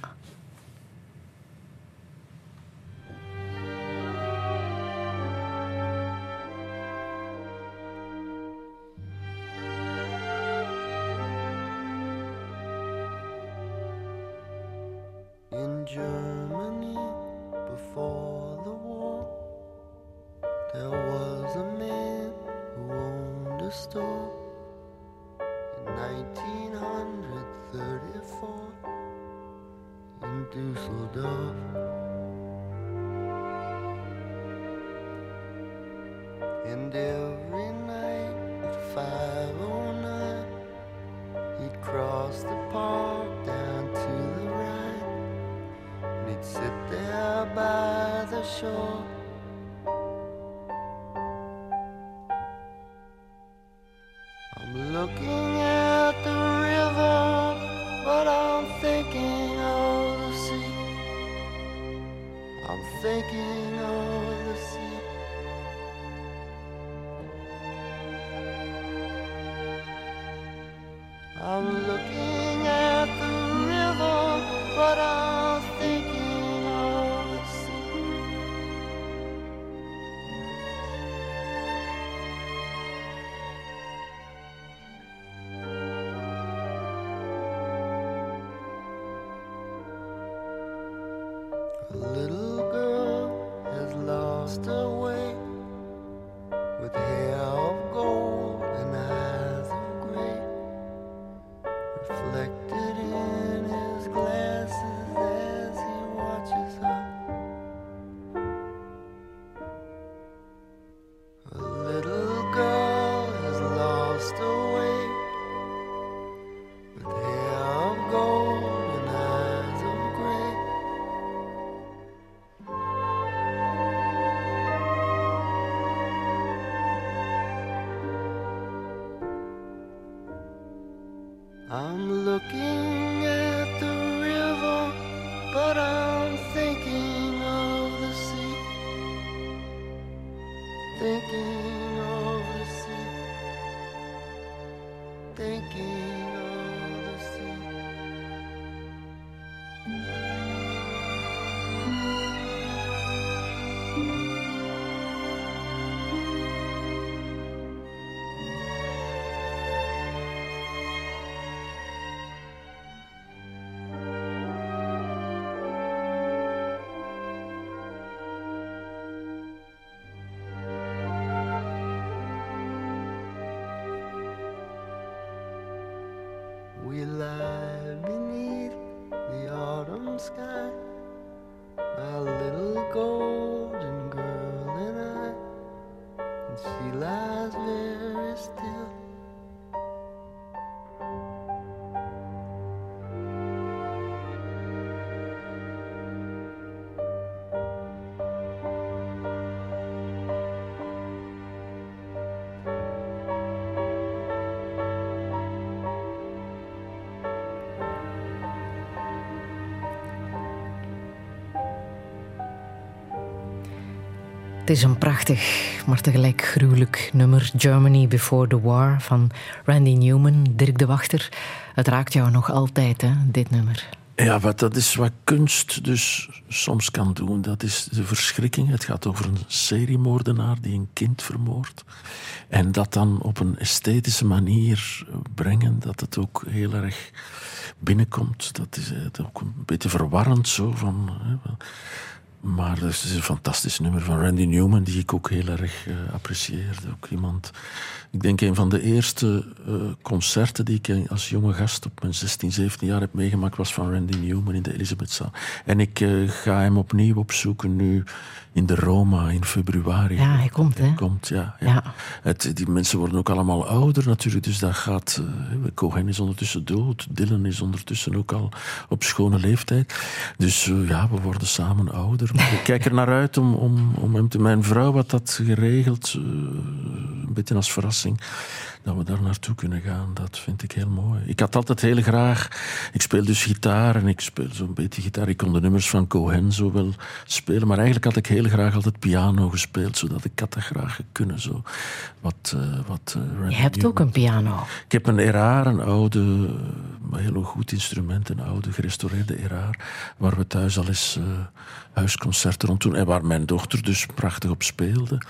Is een prachtig, maar tegelijk gruwelijk nummer. Germany Before the War van Randy Newman, Dirk de Wachter. Het raakt jou nog altijd, hè, dit nummer. Ja, wat, dat is wat kunst dus soms kan doen. Dat is de verschrikking. Het gaat over een seriemoordenaar die een kind vermoordt. En dat dan op een esthetische manier brengen, dat het ook heel erg binnenkomt. Dat is eh, ook een beetje verwarrend zo. Van, hè. Maar het is een fantastisch nummer van Randy Newman, die ik ook heel erg eh, apprecieer. Ook iemand, ik denk een van de eerste eh, concerten die ik als jonge gast op mijn 16, 17 jaar heb meegemaakt, was van Randy Newman in de Elisabethzaal. En ik eh, ga hem opnieuw opzoeken nu in de Roma in februari. Ja, hij komt, hè? Komt, ja. ja. Ja. Het, die mensen worden ook allemaal ouder natuurlijk, dus dat gaat... eh, Cohen is ondertussen dood, Dylan is ondertussen ook al op schone leeftijd. Dus ja, we worden samen ouder. Maar ik kijk er naar uit om, om, om hem te... Mijn vrouw had dat geregeld, een beetje als verrassing, belasting. Dat we daar naartoe kunnen gaan. Dat vind ik heel mooi. Ik had altijd heel graag... Ik speel dus gitaar en ik speel zo'n beetje gitaar. Ik kon de nummers van Cohen zo wel spelen, maar eigenlijk had ik heel graag altijd piano gespeeld, zodat ik had dat graag kunnen. Zo. Wat, eh, wat, eh, Je hebt ook een piano. ik heb een eraar, een oude, maar heel goed instrument, een oude gerestaureerde eraar, waar we thuis al eens eh, huisconcerten rond doen en waar mijn dochter dus prachtig op speelde.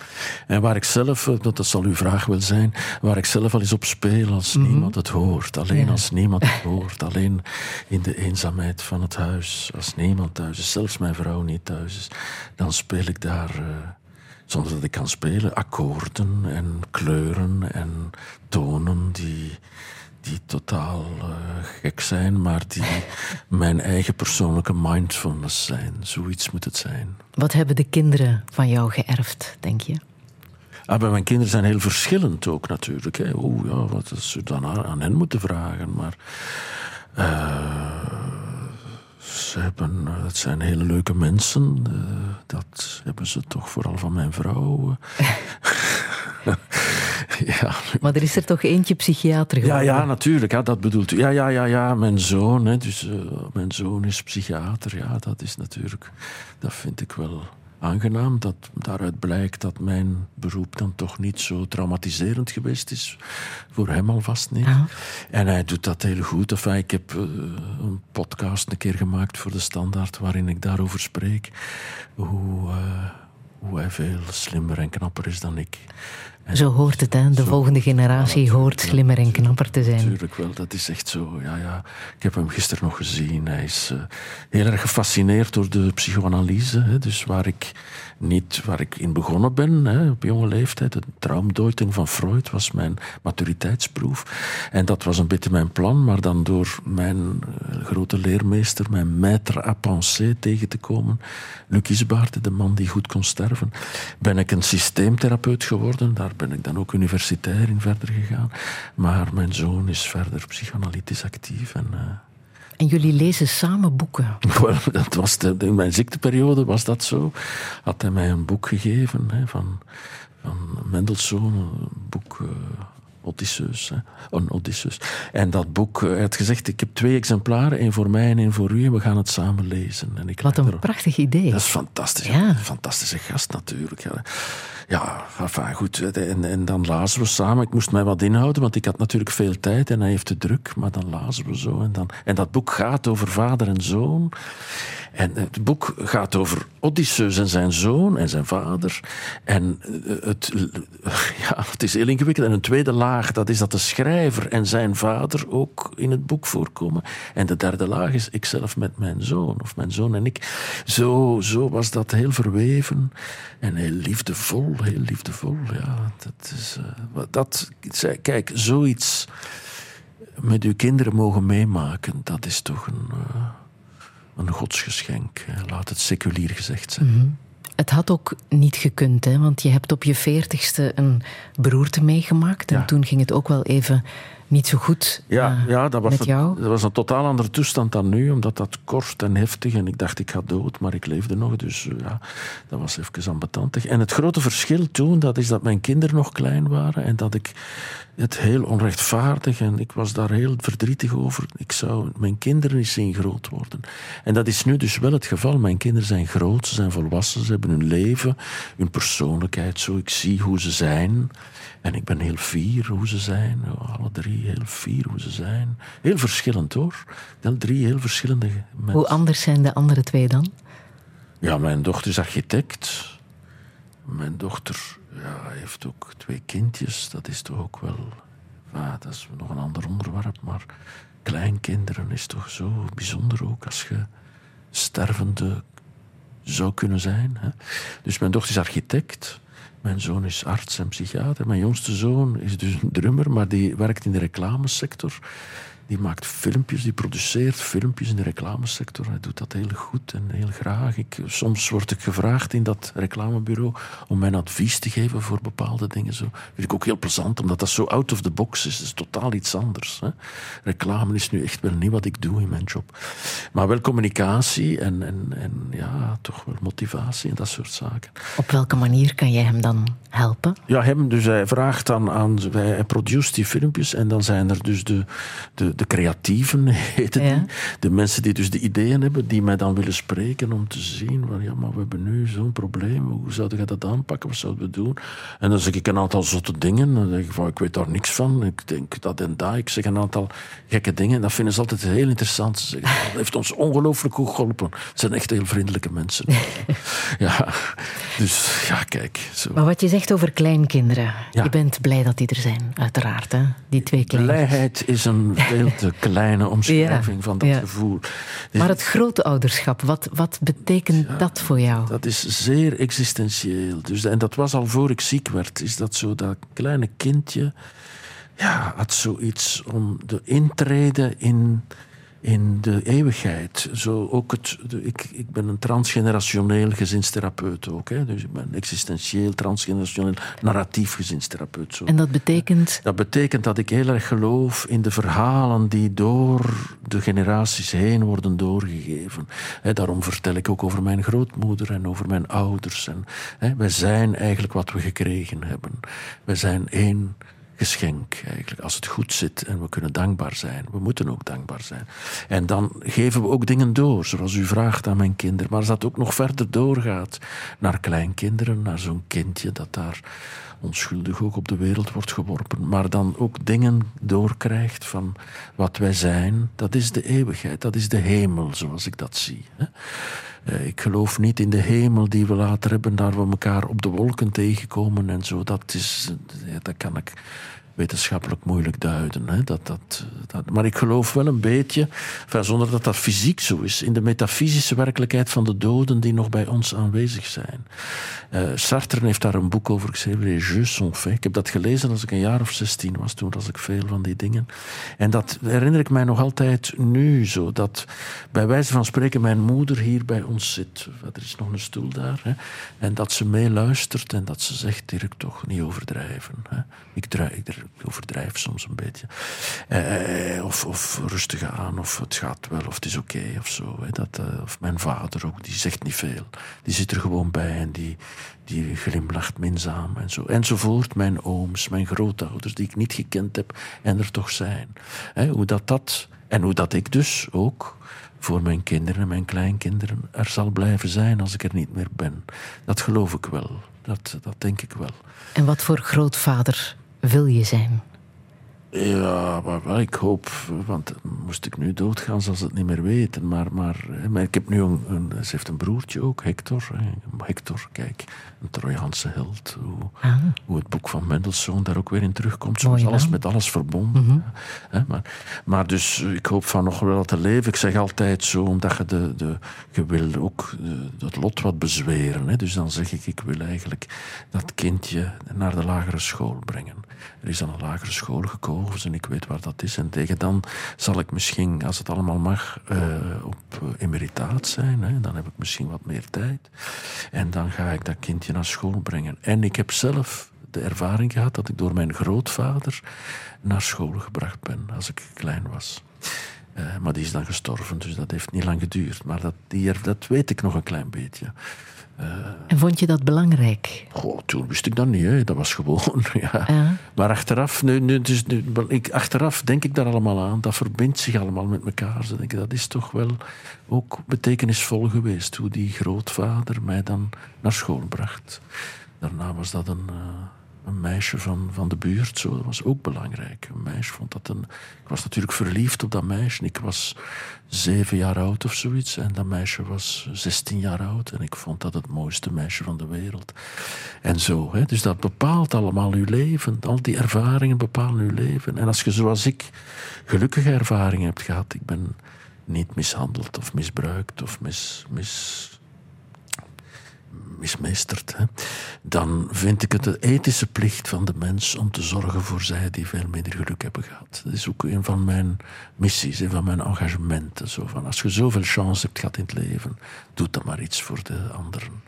En waar ik zelf, dat, dat zal uw vraag wel zijn, waar ik zelf al eens op speel als niemand het hoort. Alleen als niemand het hoort. Alleen in de eenzaamheid van het huis. Als niemand thuis is, zelfs mijn vrouw niet thuis is, dan speel ik daar... eh, zonder dat ik kan spelen, akkoorden en kleuren en tonen die, die totaal eh, gek zijn, maar die <laughs> mijn eigen persoonlijke mindfulness zijn. Zoiets moet het zijn. Wat hebben de kinderen van jou geërfd, denk je? Ah, mijn kinderen zijn heel verschillend ook natuurlijk. Hè. Oeh, ja, wat is er dan aan, aan hen moeten vragen? Maar eh, ze hebben, eh, het zijn hele leuke mensen. Eh, dat hebben ze toch vooral van mijn vrouw. eh. <laughs> ja, Maar er is er toch eentje psychiater Ja, geworden? ja, natuurlijk. Ja, dat bedoelt u. Ja, ja, ja, ja. Mijn zoon, hè, dus, eh, mijn zoon is psychiater. Ja, dat is natuurlijk... Dat vind ik wel aangenaam. Dat daaruit blijkt dat mijn beroep dan toch niet zo traumatiserend geweest is. Voor hem alvast niet. En hij doet dat heel goed. Enfin, ik heb eh, een podcast een keer gemaakt voor de Standaard waarin ik daarover spreek. Hoe, eh, hoe hij veel slimmer en knapper is dan ik. Zo hoort het, hè? De volgende generatie hoort slimmer en knapper te zijn. Natuurlijk wel, dat is echt zo. Ja, ja. Ik heb hem gisteren nog gezien. Hij is eh, heel erg gefascineerd door de psychoanalyse. Hè, dus waar ik niet waar ik in begonnen ben, hè, op jonge leeftijd. De traumdeuting van Freud was mijn maturiteitsproef. En dat was een beetje mijn plan, maar dan door mijn eh, grote leermeester, mijn maître à penser tegen te komen, Luc Isbaert, de man die goed kon sterven, ben ik een systeemtherapeut geworden. Daar ben ik dan ook universitair in verder gegaan. Maar mijn zoon is verder psychoanalytisch actief. En, eh, En jullie lezen samen boeken. <laughs> dat was de, in mijn ziekteperiode was dat zo. Had hij mij een boek gegeven hè, van, van Mendelssohn, een boek eh, Odysseus. Hè, een Odysseus. En dat boek, eh, hij had gezegd, ik heb twee exemplaren, één voor mij en één voor u, en we gaan het samen lezen. En ik Wat een prachtig idee. dat is fantastisch. Ja. Een fantastische gast natuurlijk. Ja, ja goed. En, en dan lazen we samen. Ik moest mij wat inhouden, want ik had natuurlijk veel tijd en hij heeft te druk. Maar dan lazen we zo. En, dan, en dat boek gaat over vader en zoon. En het boek gaat over Odysseus en zijn zoon en zijn vader. En eh, het, <laughs> ja, het is heel ingewikkeld. En een tweede laag, dat is dat de schrijver en zijn vader ook in het boek voorkomen. En de derde laag is ikzelf met mijn zoon, of mijn zoon en ik. Zo, zo was dat heel verweven en heel liefdevol, heel liefdevol. Ja, dat is, wat- dat, kijk, zoiets met uw kinderen mogen meemaken, dat is toch een, eh, een godsgeschenk. eh, Laat het seculier gezegd zijn. Het had ook niet gekund, hè? want je hebt op je veertigste een beroerte meegemaakt. En Ja. toen ging het ook wel even niet zo goed Ja, eh, ja dat, was met een, jou. dat was een totaal andere toestand dan nu, omdat dat kort en heftig en ik dacht ik ga dood, maar ik leefde nog, dus eh, ja, dat was even ambetantig. En het grote verschil toen, dat is dat mijn kinderen nog klein waren en dat ik het heel onrechtvaardig en ik was daar heel verdrietig over. Ik zou mijn kinderen eens zien groot worden. En dat is nu dus wel het geval. Mijn kinderen zijn groot, ze zijn volwassen, ze hebben hun leven, hun persoonlijkheid, zo ik zie hoe ze zijn. En ik ben heel fier hoe ze zijn. Alle drie heel fier hoe ze zijn. Heel verschillend hoor. Wel drie heel verschillende mensen. Hoe anders zijn de andere twee dan? Ja, mijn dochter is architect. Mijn dochter ja, heeft ook twee kindjes. Dat is toch ook wel... Ja, dat is nog een ander onderwerp. Maar kleinkinderen is toch zo bijzonder ook als je stervende zou kunnen zijn. Hè? Dus mijn dochter is architect. Mijn zoon is arts en psychiater. Mijn jongste zoon is dus een drummer, maar die werkt in de reclamesector. Die maakt filmpjes, die produceert filmpjes in de reclamesector. Hij doet dat heel goed en heel graag. Ik, soms word ik gevraagd in dat reclamebureau om mijn advies te geven voor bepaalde dingen. Zo. vind ik ook heel plezant, omdat dat zo out of the box is. Dat is totaal iets anders. Hè. Reclame is nu echt wel niet wat ik doe in mijn job. Maar wel communicatie en, en, en ja, toch wel motivatie en dat soort zaken. Op welke manier kan jij hem dan helpen? Ja, hem, dus hij vraagt dan aan, hij hij produceert die filmpjes en dan zijn er dus de, de, de creatieven, <laughs> heten Ja. die. De mensen die dus de ideeën hebben, die mij dan willen spreken om te zien van ja, maar we hebben nu zo'n probleem, hoe zouden we dat aanpakken, wat zouden we doen? En dan zeg ik een aantal zotte dingen, dan zeg ik van ik weet daar niks van, ik denk dat en dat, ik zeg een aantal gekke dingen en dat vinden ze altijd heel interessant. Ze zeggen, dat heeft ons ongelooflijk goed geholpen. Het zijn echt heel vriendelijke mensen. <laughs> ja, dus ja, kijk. Zo. Maar wat je zegt over kleinkinderen. Ja. Je bent blij dat die er zijn, uiteraard. Hè? Die twee kleintjes. Blijheid is een <laughs> veel te <laughs> kleine omschrijving Ja, van dat ja. gevoel. Maar het grote ouderschap, wat, wat betekent dat voor jou? Dat is zeer existentieel. Dus, en dat was al voor ik ziek werd. Is dat zo, dat kleine kindje ja, had zoiets om de intrede in, in de eeuwigheid. Zo ook het, ik, ik ben een transgenerationeel gezinstherapeut ook. Hè. Dus ik ben existentieel, transgenerationeel, narratief gezinstherapeut. Zo. En dat betekent Dat betekent dat ik heel erg geloof in de verhalen die door de generaties heen worden doorgegeven. Hè, daarom vertel ik ook over mijn grootmoeder en over mijn ouders. En, hè, wij zijn eigenlijk wat we gekregen hebben. Wij zijn één geschenk eigenlijk. Als het goed zit en we kunnen dankbaar zijn. We moeten ook dankbaar zijn. En dan geven we ook dingen door, zoals u vraagt aan mijn kinderen. Maar als dat ook nog verder doorgaat naar kleinkinderen, naar zo'n kindje dat daar onschuldig ook op de wereld wordt geworpen, maar dan ook dingen doorkrijgt van wat wij zijn, dat is de eeuwigheid, dat is de hemel, zoals ik dat zie. Eh, ik geloof niet in de hemel die we later hebben, daar we elkaar op de wolken tegenkomen en zo. Dat, is, dat kan ik wetenschappelijk moeilijk duiden. Hè? Dat, dat, dat, maar ik geloof wel een beetje, enfin, zonder dat dat fysiek zo is, in de metafysische werkelijkheid van de doden die nog bij ons aanwezig zijn. Uh, Sartre heeft daar een boek over geschreven, Les Jeux sont faits. Ik heb dat gelezen als ik een jaar of zestien was, toen was ik veel van die dingen. En dat herinner ik mij nog altijd nu zo, dat bij wijze van spreken mijn moeder hier bij ons zit. Er is nog een stoel daar. Hè? En dat ze meeluistert en dat ze zegt, Dirk, toch niet overdrijven. Hè? Ik, draai, ik ik overdrijf soms een beetje. Eh, of, of rustig aan, of het gaat wel, of het is oké, of zo. Hè. Dat, uh, of mijn vader ook, die zegt niet veel. Die zit er gewoon bij en die, die glimlacht minzaam en zo. Enzovoort. Mijn ooms, mijn grootouders, die ik niet gekend heb en er toch zijn. Hè, hoe dat dat... En hoe dat ik dus ook voor mijn kinderen en mijn kleinkinderen er zal blijven zijn als ik er niet meer ben. Dat geloof ik wel. Dat, dat denk ik wel. En wat voor grootvader wil je zijn? Ja, maar, ik hoop, want moest ik nu doodgaan, zal ze het niet meer weten. Maar, maar, maar ik heb nu een, een, Ze heeft een broertje ook, Hector. Hector, kijk, een Trojaanse held. Hoe, ah. hoe het boek van Mendelssohn daar ook weer in terugkomt. Zo is alles met alles verbonden. Mhm. maar, maar dus ik hoop van nog wel te leven. Ik zeg altijd zo, omdat je, de, de, je wil ook het lot wat bezweren. Hè. Dus dan zeg ik, ik wil eigenlijk dat kindje naar de lagere school brengen. Er is dan een lagere school gekozen en ik weet waar dat is. En tegen dan zal ik misschien, als het allemaal mag, uh, op emeritaat zijn. Hè. Dan heb ik misschien wat meer tijd. En dan ga ik dat kindje naar school brengen. En ik heb zelf de ervaring gehad dat ik door mijn grootvader naar school gebracht ben als ik klein was. Uh, maar die is dan gestorven, dus dat heeft niet lang geduurd. Maar dat, die, dat weet ik nog een klein beetje. Uh, en vond je dat belangrijk? Goh, toen wist ik dat niet. Hè. Dat was gewoon. <laughs> Ja. Maar achteraf, nu, nu, dus, nu, ik, achteraf denk ik daar allemaal aan. Dat verbindt zich allemaal met elkaar. Zo denk ik, dat is toch wel ook betekenisvol geweest. Hoe die grootvader mij dan naar school bracht. Daarna was dat een. Uh, een meisje van, van de buurt. Zo. Dat was ook belangrijk. Een meisje vond dat een. Ik was natuurlijk verliefd op dat meisje. Ik was zeven jaar oud of zoiets. En dat meisje was zestien jaar oud. En ik vond dat het mooiste meisje van de wereld. En zo. Hè. Dus dat bepaalt allemaal uw leven. Al die ervaringen bepalen uw leven. En als je zoals ik gelukkige ervaringen hebt gehad. Ik ben niet mishandeld of misbruikt of mis, mis mismeesterd, hè, dan vind ik het de ethische plicht van de mens om te zorgen voor zij die veel minder geluk hebben gehad. Dat is ook een van mijn missies, een van mijn engagementen. Zo van, als je zoveel chance hebt gehad in het leven, doe dan maar iets voor de anderen.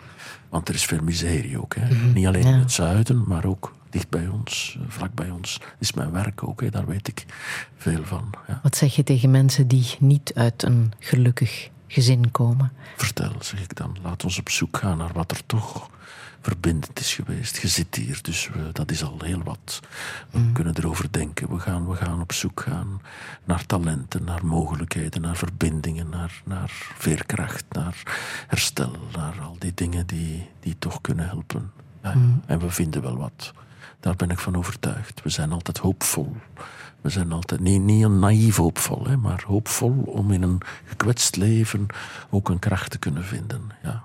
Want er is veel miserie ook. Hè. Mhm, Niet alleen in het zuiden, maar ook dicht bij ons, eh, vlak bij ons. Is mijn werk ook, hè. daar weet ik veel van. Ja. Wat zeg je tegen mensen die niet uit een gelukkig gezin komen. Vertel, zeg ik dan. Laat ons op zoek gaan naar wat er toch verbindend is geweest. Je zit hier, dus we, dat is al heel wat. We mm. kunnen erover denken. We gaan, we gaan op zoek gaan naar talenten, naar mogelijkheden, naar verbindingen, naar, naar veerkracht, naar herstel, naar al die dingen die, die toch kunnen helpen. Ja, mm. En we vinden wel wat. Daar ben ik van overtuigd. We zijn altijd hoopvol. We zijn altijd niet, niet een naïef hoopvol, hè, maar hoopvol om in een gekwetst leven ook een kracht te kunnen vinden. Ja.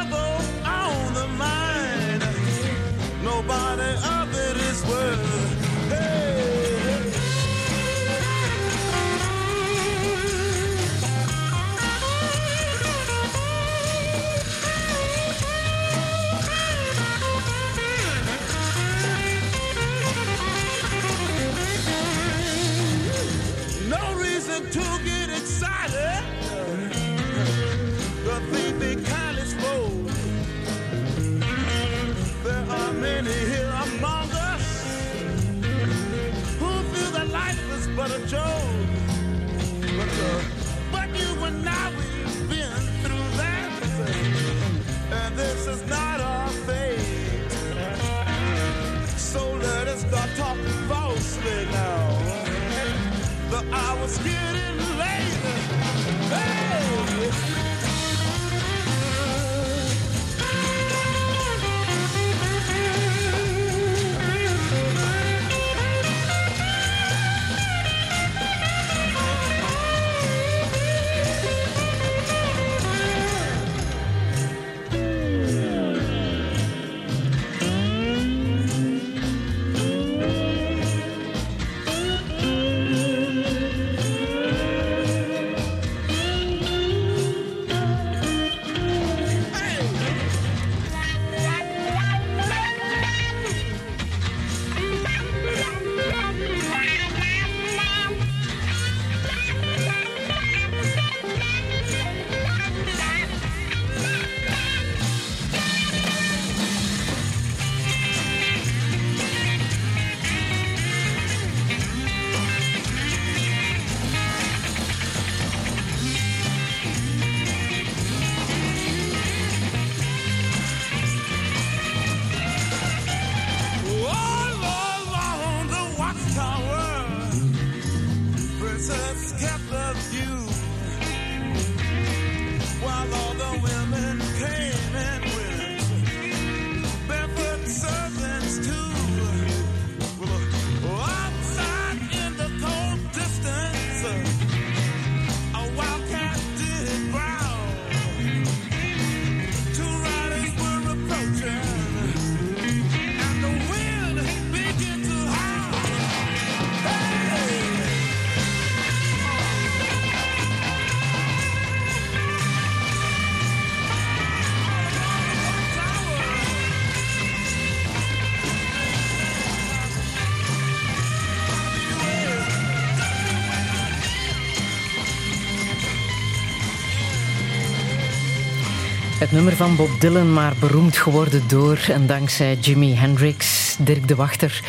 I was getting Nummer van Bob Dylan, maar beroemd geworden door en dankzij Jimi Hendrix, Dirk de Wachter.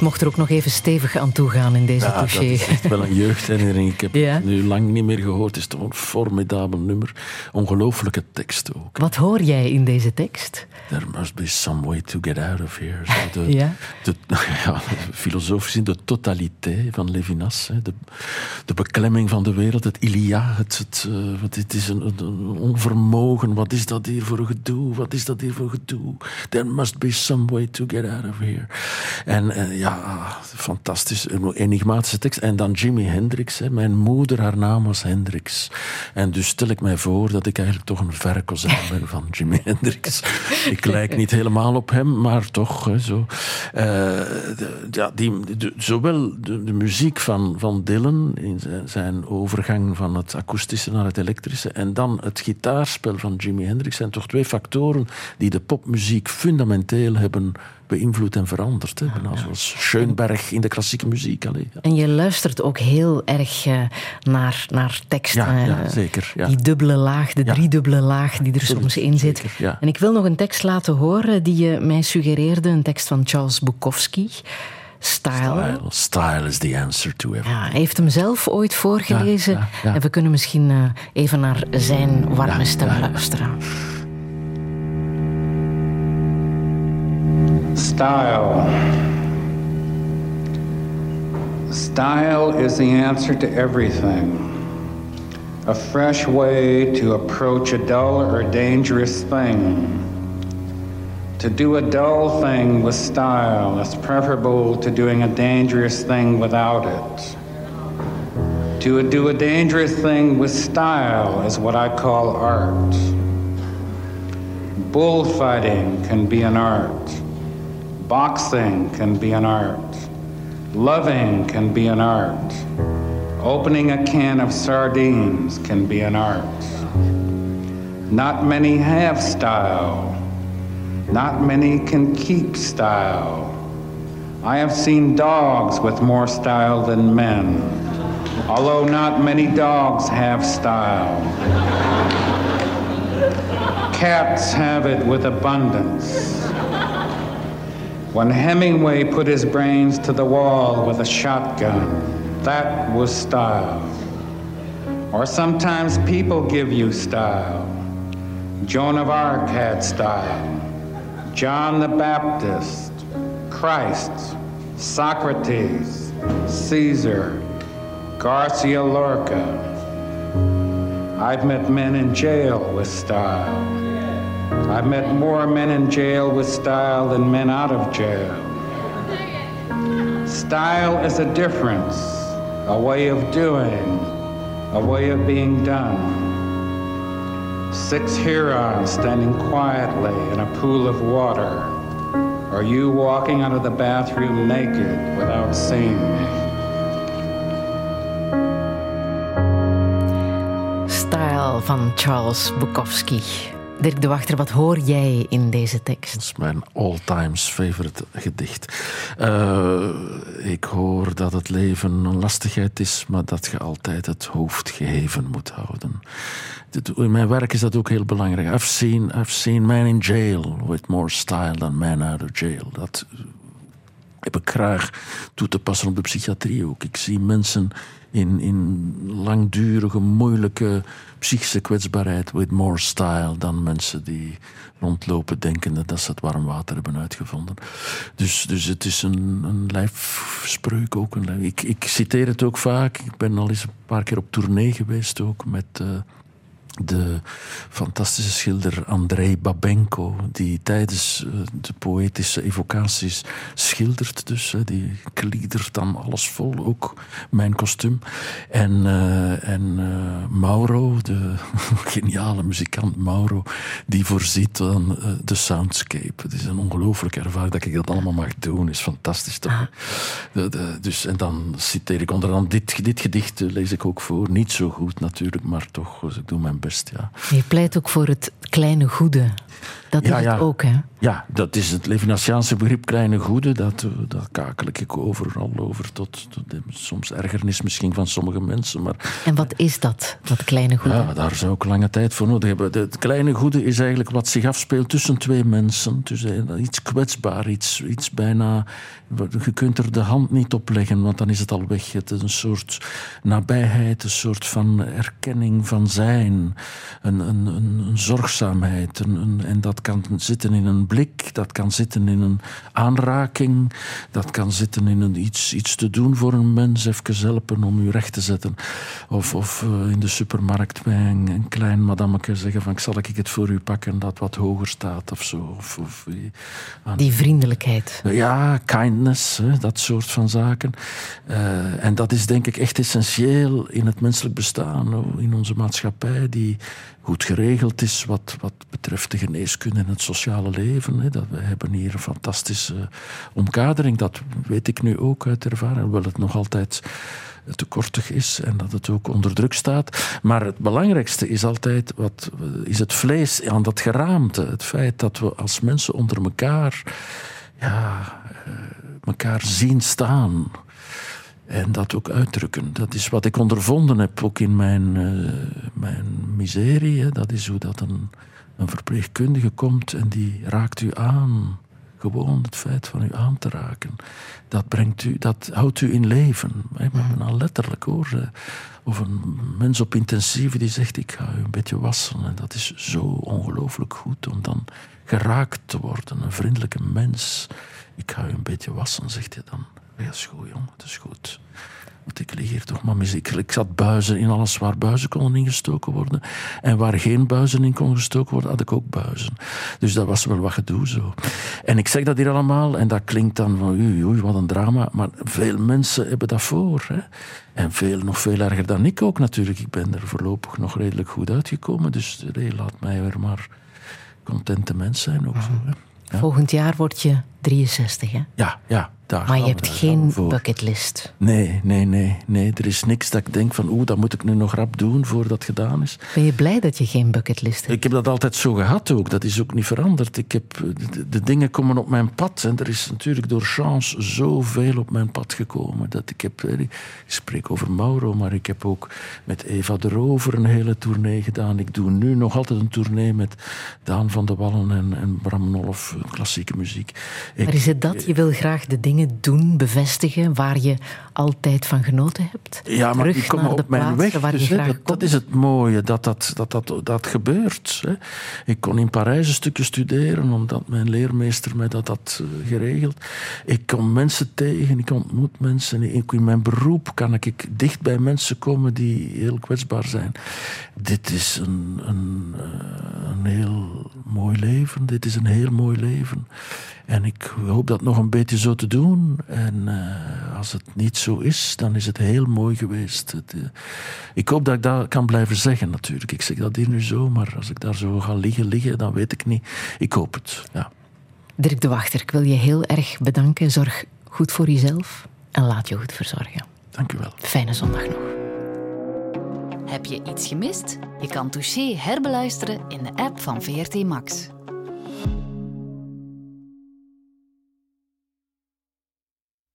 Mocht er ook nog even stevig aan toegaan in deze Ja, dat touché. is echt wel een jeugdherinnering. Ik heb Ja. het nu lang niet meer gehoord. Het is toch een formidabel nummer. Ongelooflijke tekst ook. Wat hoor jij in deze tekst? There must be some way to get out of here. Zo de, <laughs> Ja. de, <laughs> ja, filosofisch in de totaliteit van Levinas. hè. De, de beklemming van de wereld, het ilia, het, het, eh, wat, het is een, onvermogen. Wat is dat hier voor gedoe? Wat is dat hier voor gedoe? There must be some way to get out of here. En eh, ja, fantastisch. Een enigmatische tekst. En dan Jimi Hendrix. Hè. Mijn moeder, haar naam was Hendrix. En dus stel ik mij voor dat ik eigenlijk toch een verre ben van Jimi Hendrix. <laughs> Ik lijk niet helemaal op hem, maar toch. Hè, zo. Eh, de- ja, die, de- zowel de, de muziek van, van Dylan, in zijn, zijn overgang van het akoestische naar het elektrische, en dan het gitaarspel van Jimi Hendrix, zijn toch twee factoren die de popmuziek fundamenteel hebben beïnvloed en veranderd. Hè. Zoals Schoenberg in de klassieke muziek. Allee, ja. En je luistert ook heel erg eh, naar, naar tekst. Ja, eh, ja, zeker. Die dubbele laag, de driedubbele laag die er soms in zit. zeker. En ik wil nog een tekst laten horen die je mij suggereerde. Een tekst van Charles Bukowski. Style. Style, style is the answer to everything. Ja, hij heeft hem zelf ooit voorgelezen. Ja, ja, ja. En we kunnen misschien eh, even naar zijn warme stem luisteren. Style. Style is the answer to everything. A fresh way to approach a dull or dangerous thing. To do a dull thing with style is preferable to doing a dangerous thing without it. To do a dangerous thing with style is what I call art. Bullfighting can be an art. Boxing can be an art. Loving can be an art. Opening a can of sardines can be an art. Not many have style. Not many can keep style. I have seen dogs with more style than men. although not many dogs have style. Cats have it with abundance. When Hemingway put his brains to the wall with a shotgun, that was style. Or sometimes people give you style. Joan of Arc had style. John the Baptist, Christ, Socrates, Caesar, Garcia Lorca. I've met men in jail with style. I've met more men in jail with style than men out of jail. Style is a difference, a way of doing, a way of being done. Six Hurons standing quietly in a pool of water, or you walking out of the bathroom naked without seeing me. Style van Charles Bukowski. Dirk de Wachter, wat hoor jij in deze tekst? Dat is mijn all-times favorite gedicht. Uh, ik hoor dat het leven een lastigheid is, maar dat je altijd het hoofd geheven moet houden. In mijn werk is dat ook heel belangrijk. I've seen, I've seen men in jail with more style than men out of jail. Dat heb ik graag toe te passen op de psychiatrie ook. Ik zie mensen in, in langdurige, moeilijke psychische kwetsbaarheid with more style dan mensen die rondlopen denkende dat ze het warm water hebben uitgevonden. Dus, dus het is een, een lijfspreuk ook. Ik, ik citeer het ook vaak. Ik ben al eens een paar keer op tournee geweest ook met... Uh, de fantastische schilder Andrei Babenko, die tijdens eh, de poëtische evocaties schildert. Dus die kliedert dan alles vol, ook mijn kostuum. En, uh, en uh, Mauro, de <laughs> geniale muzikant Mauro, die voorziet dan de soundscape. Het is een ongelooflijke ervaring dat ik dat allemaal mag doen. is fantastisch toch? De, de, dus, en dan citeer ik onder andere dit, dit gedicht, lees ik ook voor. Niet zo goed natuurlijk, maar toch, dus ik doe mijn best. Ja. Je pleit ook voor het kleine goede. Dat ja, is ja. het ook, hè? Ja, dat is het Levinasiaanse begrip kleine goede. Dat, dat kakel ik overal over. Tot, tot soms ergernis misschien van sommige mensen. Maar, en wat is dat, dat kleine goede? Ja, daar zou ik lange tijd voor nodig hebben. Het kleine goede is eigenlijk wat zich afspeelt tussen twee mensen. Dus iets kwetsbaar, iets, iets bijna... Je kunt er de hand niet op leggen, want dan is het al weg. Het is een soort nabijheid, een soort van erkenning van zijn. Een, een, een, een zorgzaamheid. Een, een, en dat kan zitten in een blik, dat kan zitten in een aanraking, dat kan zitten in een, iets, iets te doen voor een mens, even helpen om u recht te zetten. Of, of uh, in de supermarkt bij een, een klein madameke zeggen van zal ik het voor u pakken dat wat hoger staat of zo. Of, of, uh, Die vriendelijkheid. Ja, kindness, hè, dat soort van zaken. Uh, en dat is denk ik echt essentieel in het menselijk bestaan, in onze maatschappij, die goed geregeld is wat, wat betreft de geneeskunde en het sociale leven. Hè. Dat, we hebben hier een fantastische omkadering. Dat weet ik nu ook uit ervaring, hoewel het nog altijd te kortig is en dat het ook onder druk staat. Maar het belangrijkste is altijd wat, is het vlees aan dat geraamte. Het feit dat we als mensen onder elkaar ja, elkaar zien staan. En dat ook uitdrukken. Dat is wat ik ondervonden heb, ook in mijn, uh, mijn miserie. Dat is hoe dat een, een verpleegkundige komt en die raakt u aan. Gewoon het feit van u aan te raken. Dat, brengt u, dat houdt u in leven. Hè. Maar nou letterlijk hoor. Of een mens op intensieve die zegt: Ik ga u een beetje wassen. En dat is zo ongelooflijk goed om dan geraakt te worden. Een vriendelijke mens. Ik ga u een beetje wassen, zegt hij dan. Ja, is goed, jong, het is goed. Want ik lig hier toch maar mis. Ik, zat buizen in alles waar buizen konden ingestoken worden. En waar geen buizen in konden gestoken worden, had ik ook buizen. Dus dat was wel wat gedoe zo. En ik zeg dat hier allemaal, en dat klinkt dan van oei, oei, wat een drama. Maar veel mensen hebben dat voor. Hè? En veel, nog veel erger dan ik ook natuurlijk. Ik ben er voorlopig nog redelijk goed uitgekomen. Dus laat mij weer maar contente mens zijn ook zo. Hè? Ja. Volgend jaar word je 63, hè? Ja, ja. Daar Maar je hebt geen bucketlist. Nee, nee, nee, nee. Er is niks dat ik denk van, oeh, dat moet ik nu nog rap doen voordat het gedaan is. Ben je blij dat je geen bucketlist hebt? Ik heb dat altijd zo gehad ook. Dat is ook niet veranderd. Ik heb, de, de dingen komen op mijn pad. En er is natuurlijk door chance zoveel op mijn pad gekomen. Dat ik heb, ik spreek over Mauro, maar ik heb ook met Eva de Rover een hele tournee gedaan. Ik doe nu nog altijd een tournee met Daan van de Wallen en, en Bram Nolf, klassieke muziek. Ik- Maar is het dat? Je wil graag de dingen doen, bevestigen waar je altijd van genoten hebt? Ja, maar Terug naar de op mijn plaatsen weg. waar Dus, je hè, graag dat, dat is het mooie, dat dat, dat, dat, dat gebeurt. Hè. Ik kon in Parijs een stukje studeren, omdat mijn leermeester mij dat had eh, geregeld. Ik kom mensen tegen, ik ontmoet mensen. Ik, in mijn beroep kan ik dicht bij mensen komen die heel kwetsbaar zijn. Dit is een, een, eh, een heel mooi leven. Dit is een heel mooi leven. En ik hoop dat nog een beetje zo te doen. En eh, als het niet zo is, dan is het heel mooi geweest. Het, eh, ik hoop dat ik dat kan blijven zeggen, natuurlijk. Ik zeg dat hier nu zo, maar als ik daar zo ga liggen, liggen, dan weet ik niet. Ik hoop het, ja. Dirk de Wachter, ik wil je heel erg bedanken. Zorg goed voor jezelf en laat je goed verzorgen. Dank u wel. Fijne zondag nog. Heb je iets gemist? Je kan Touché herbeluisteren in de app van VRT Max.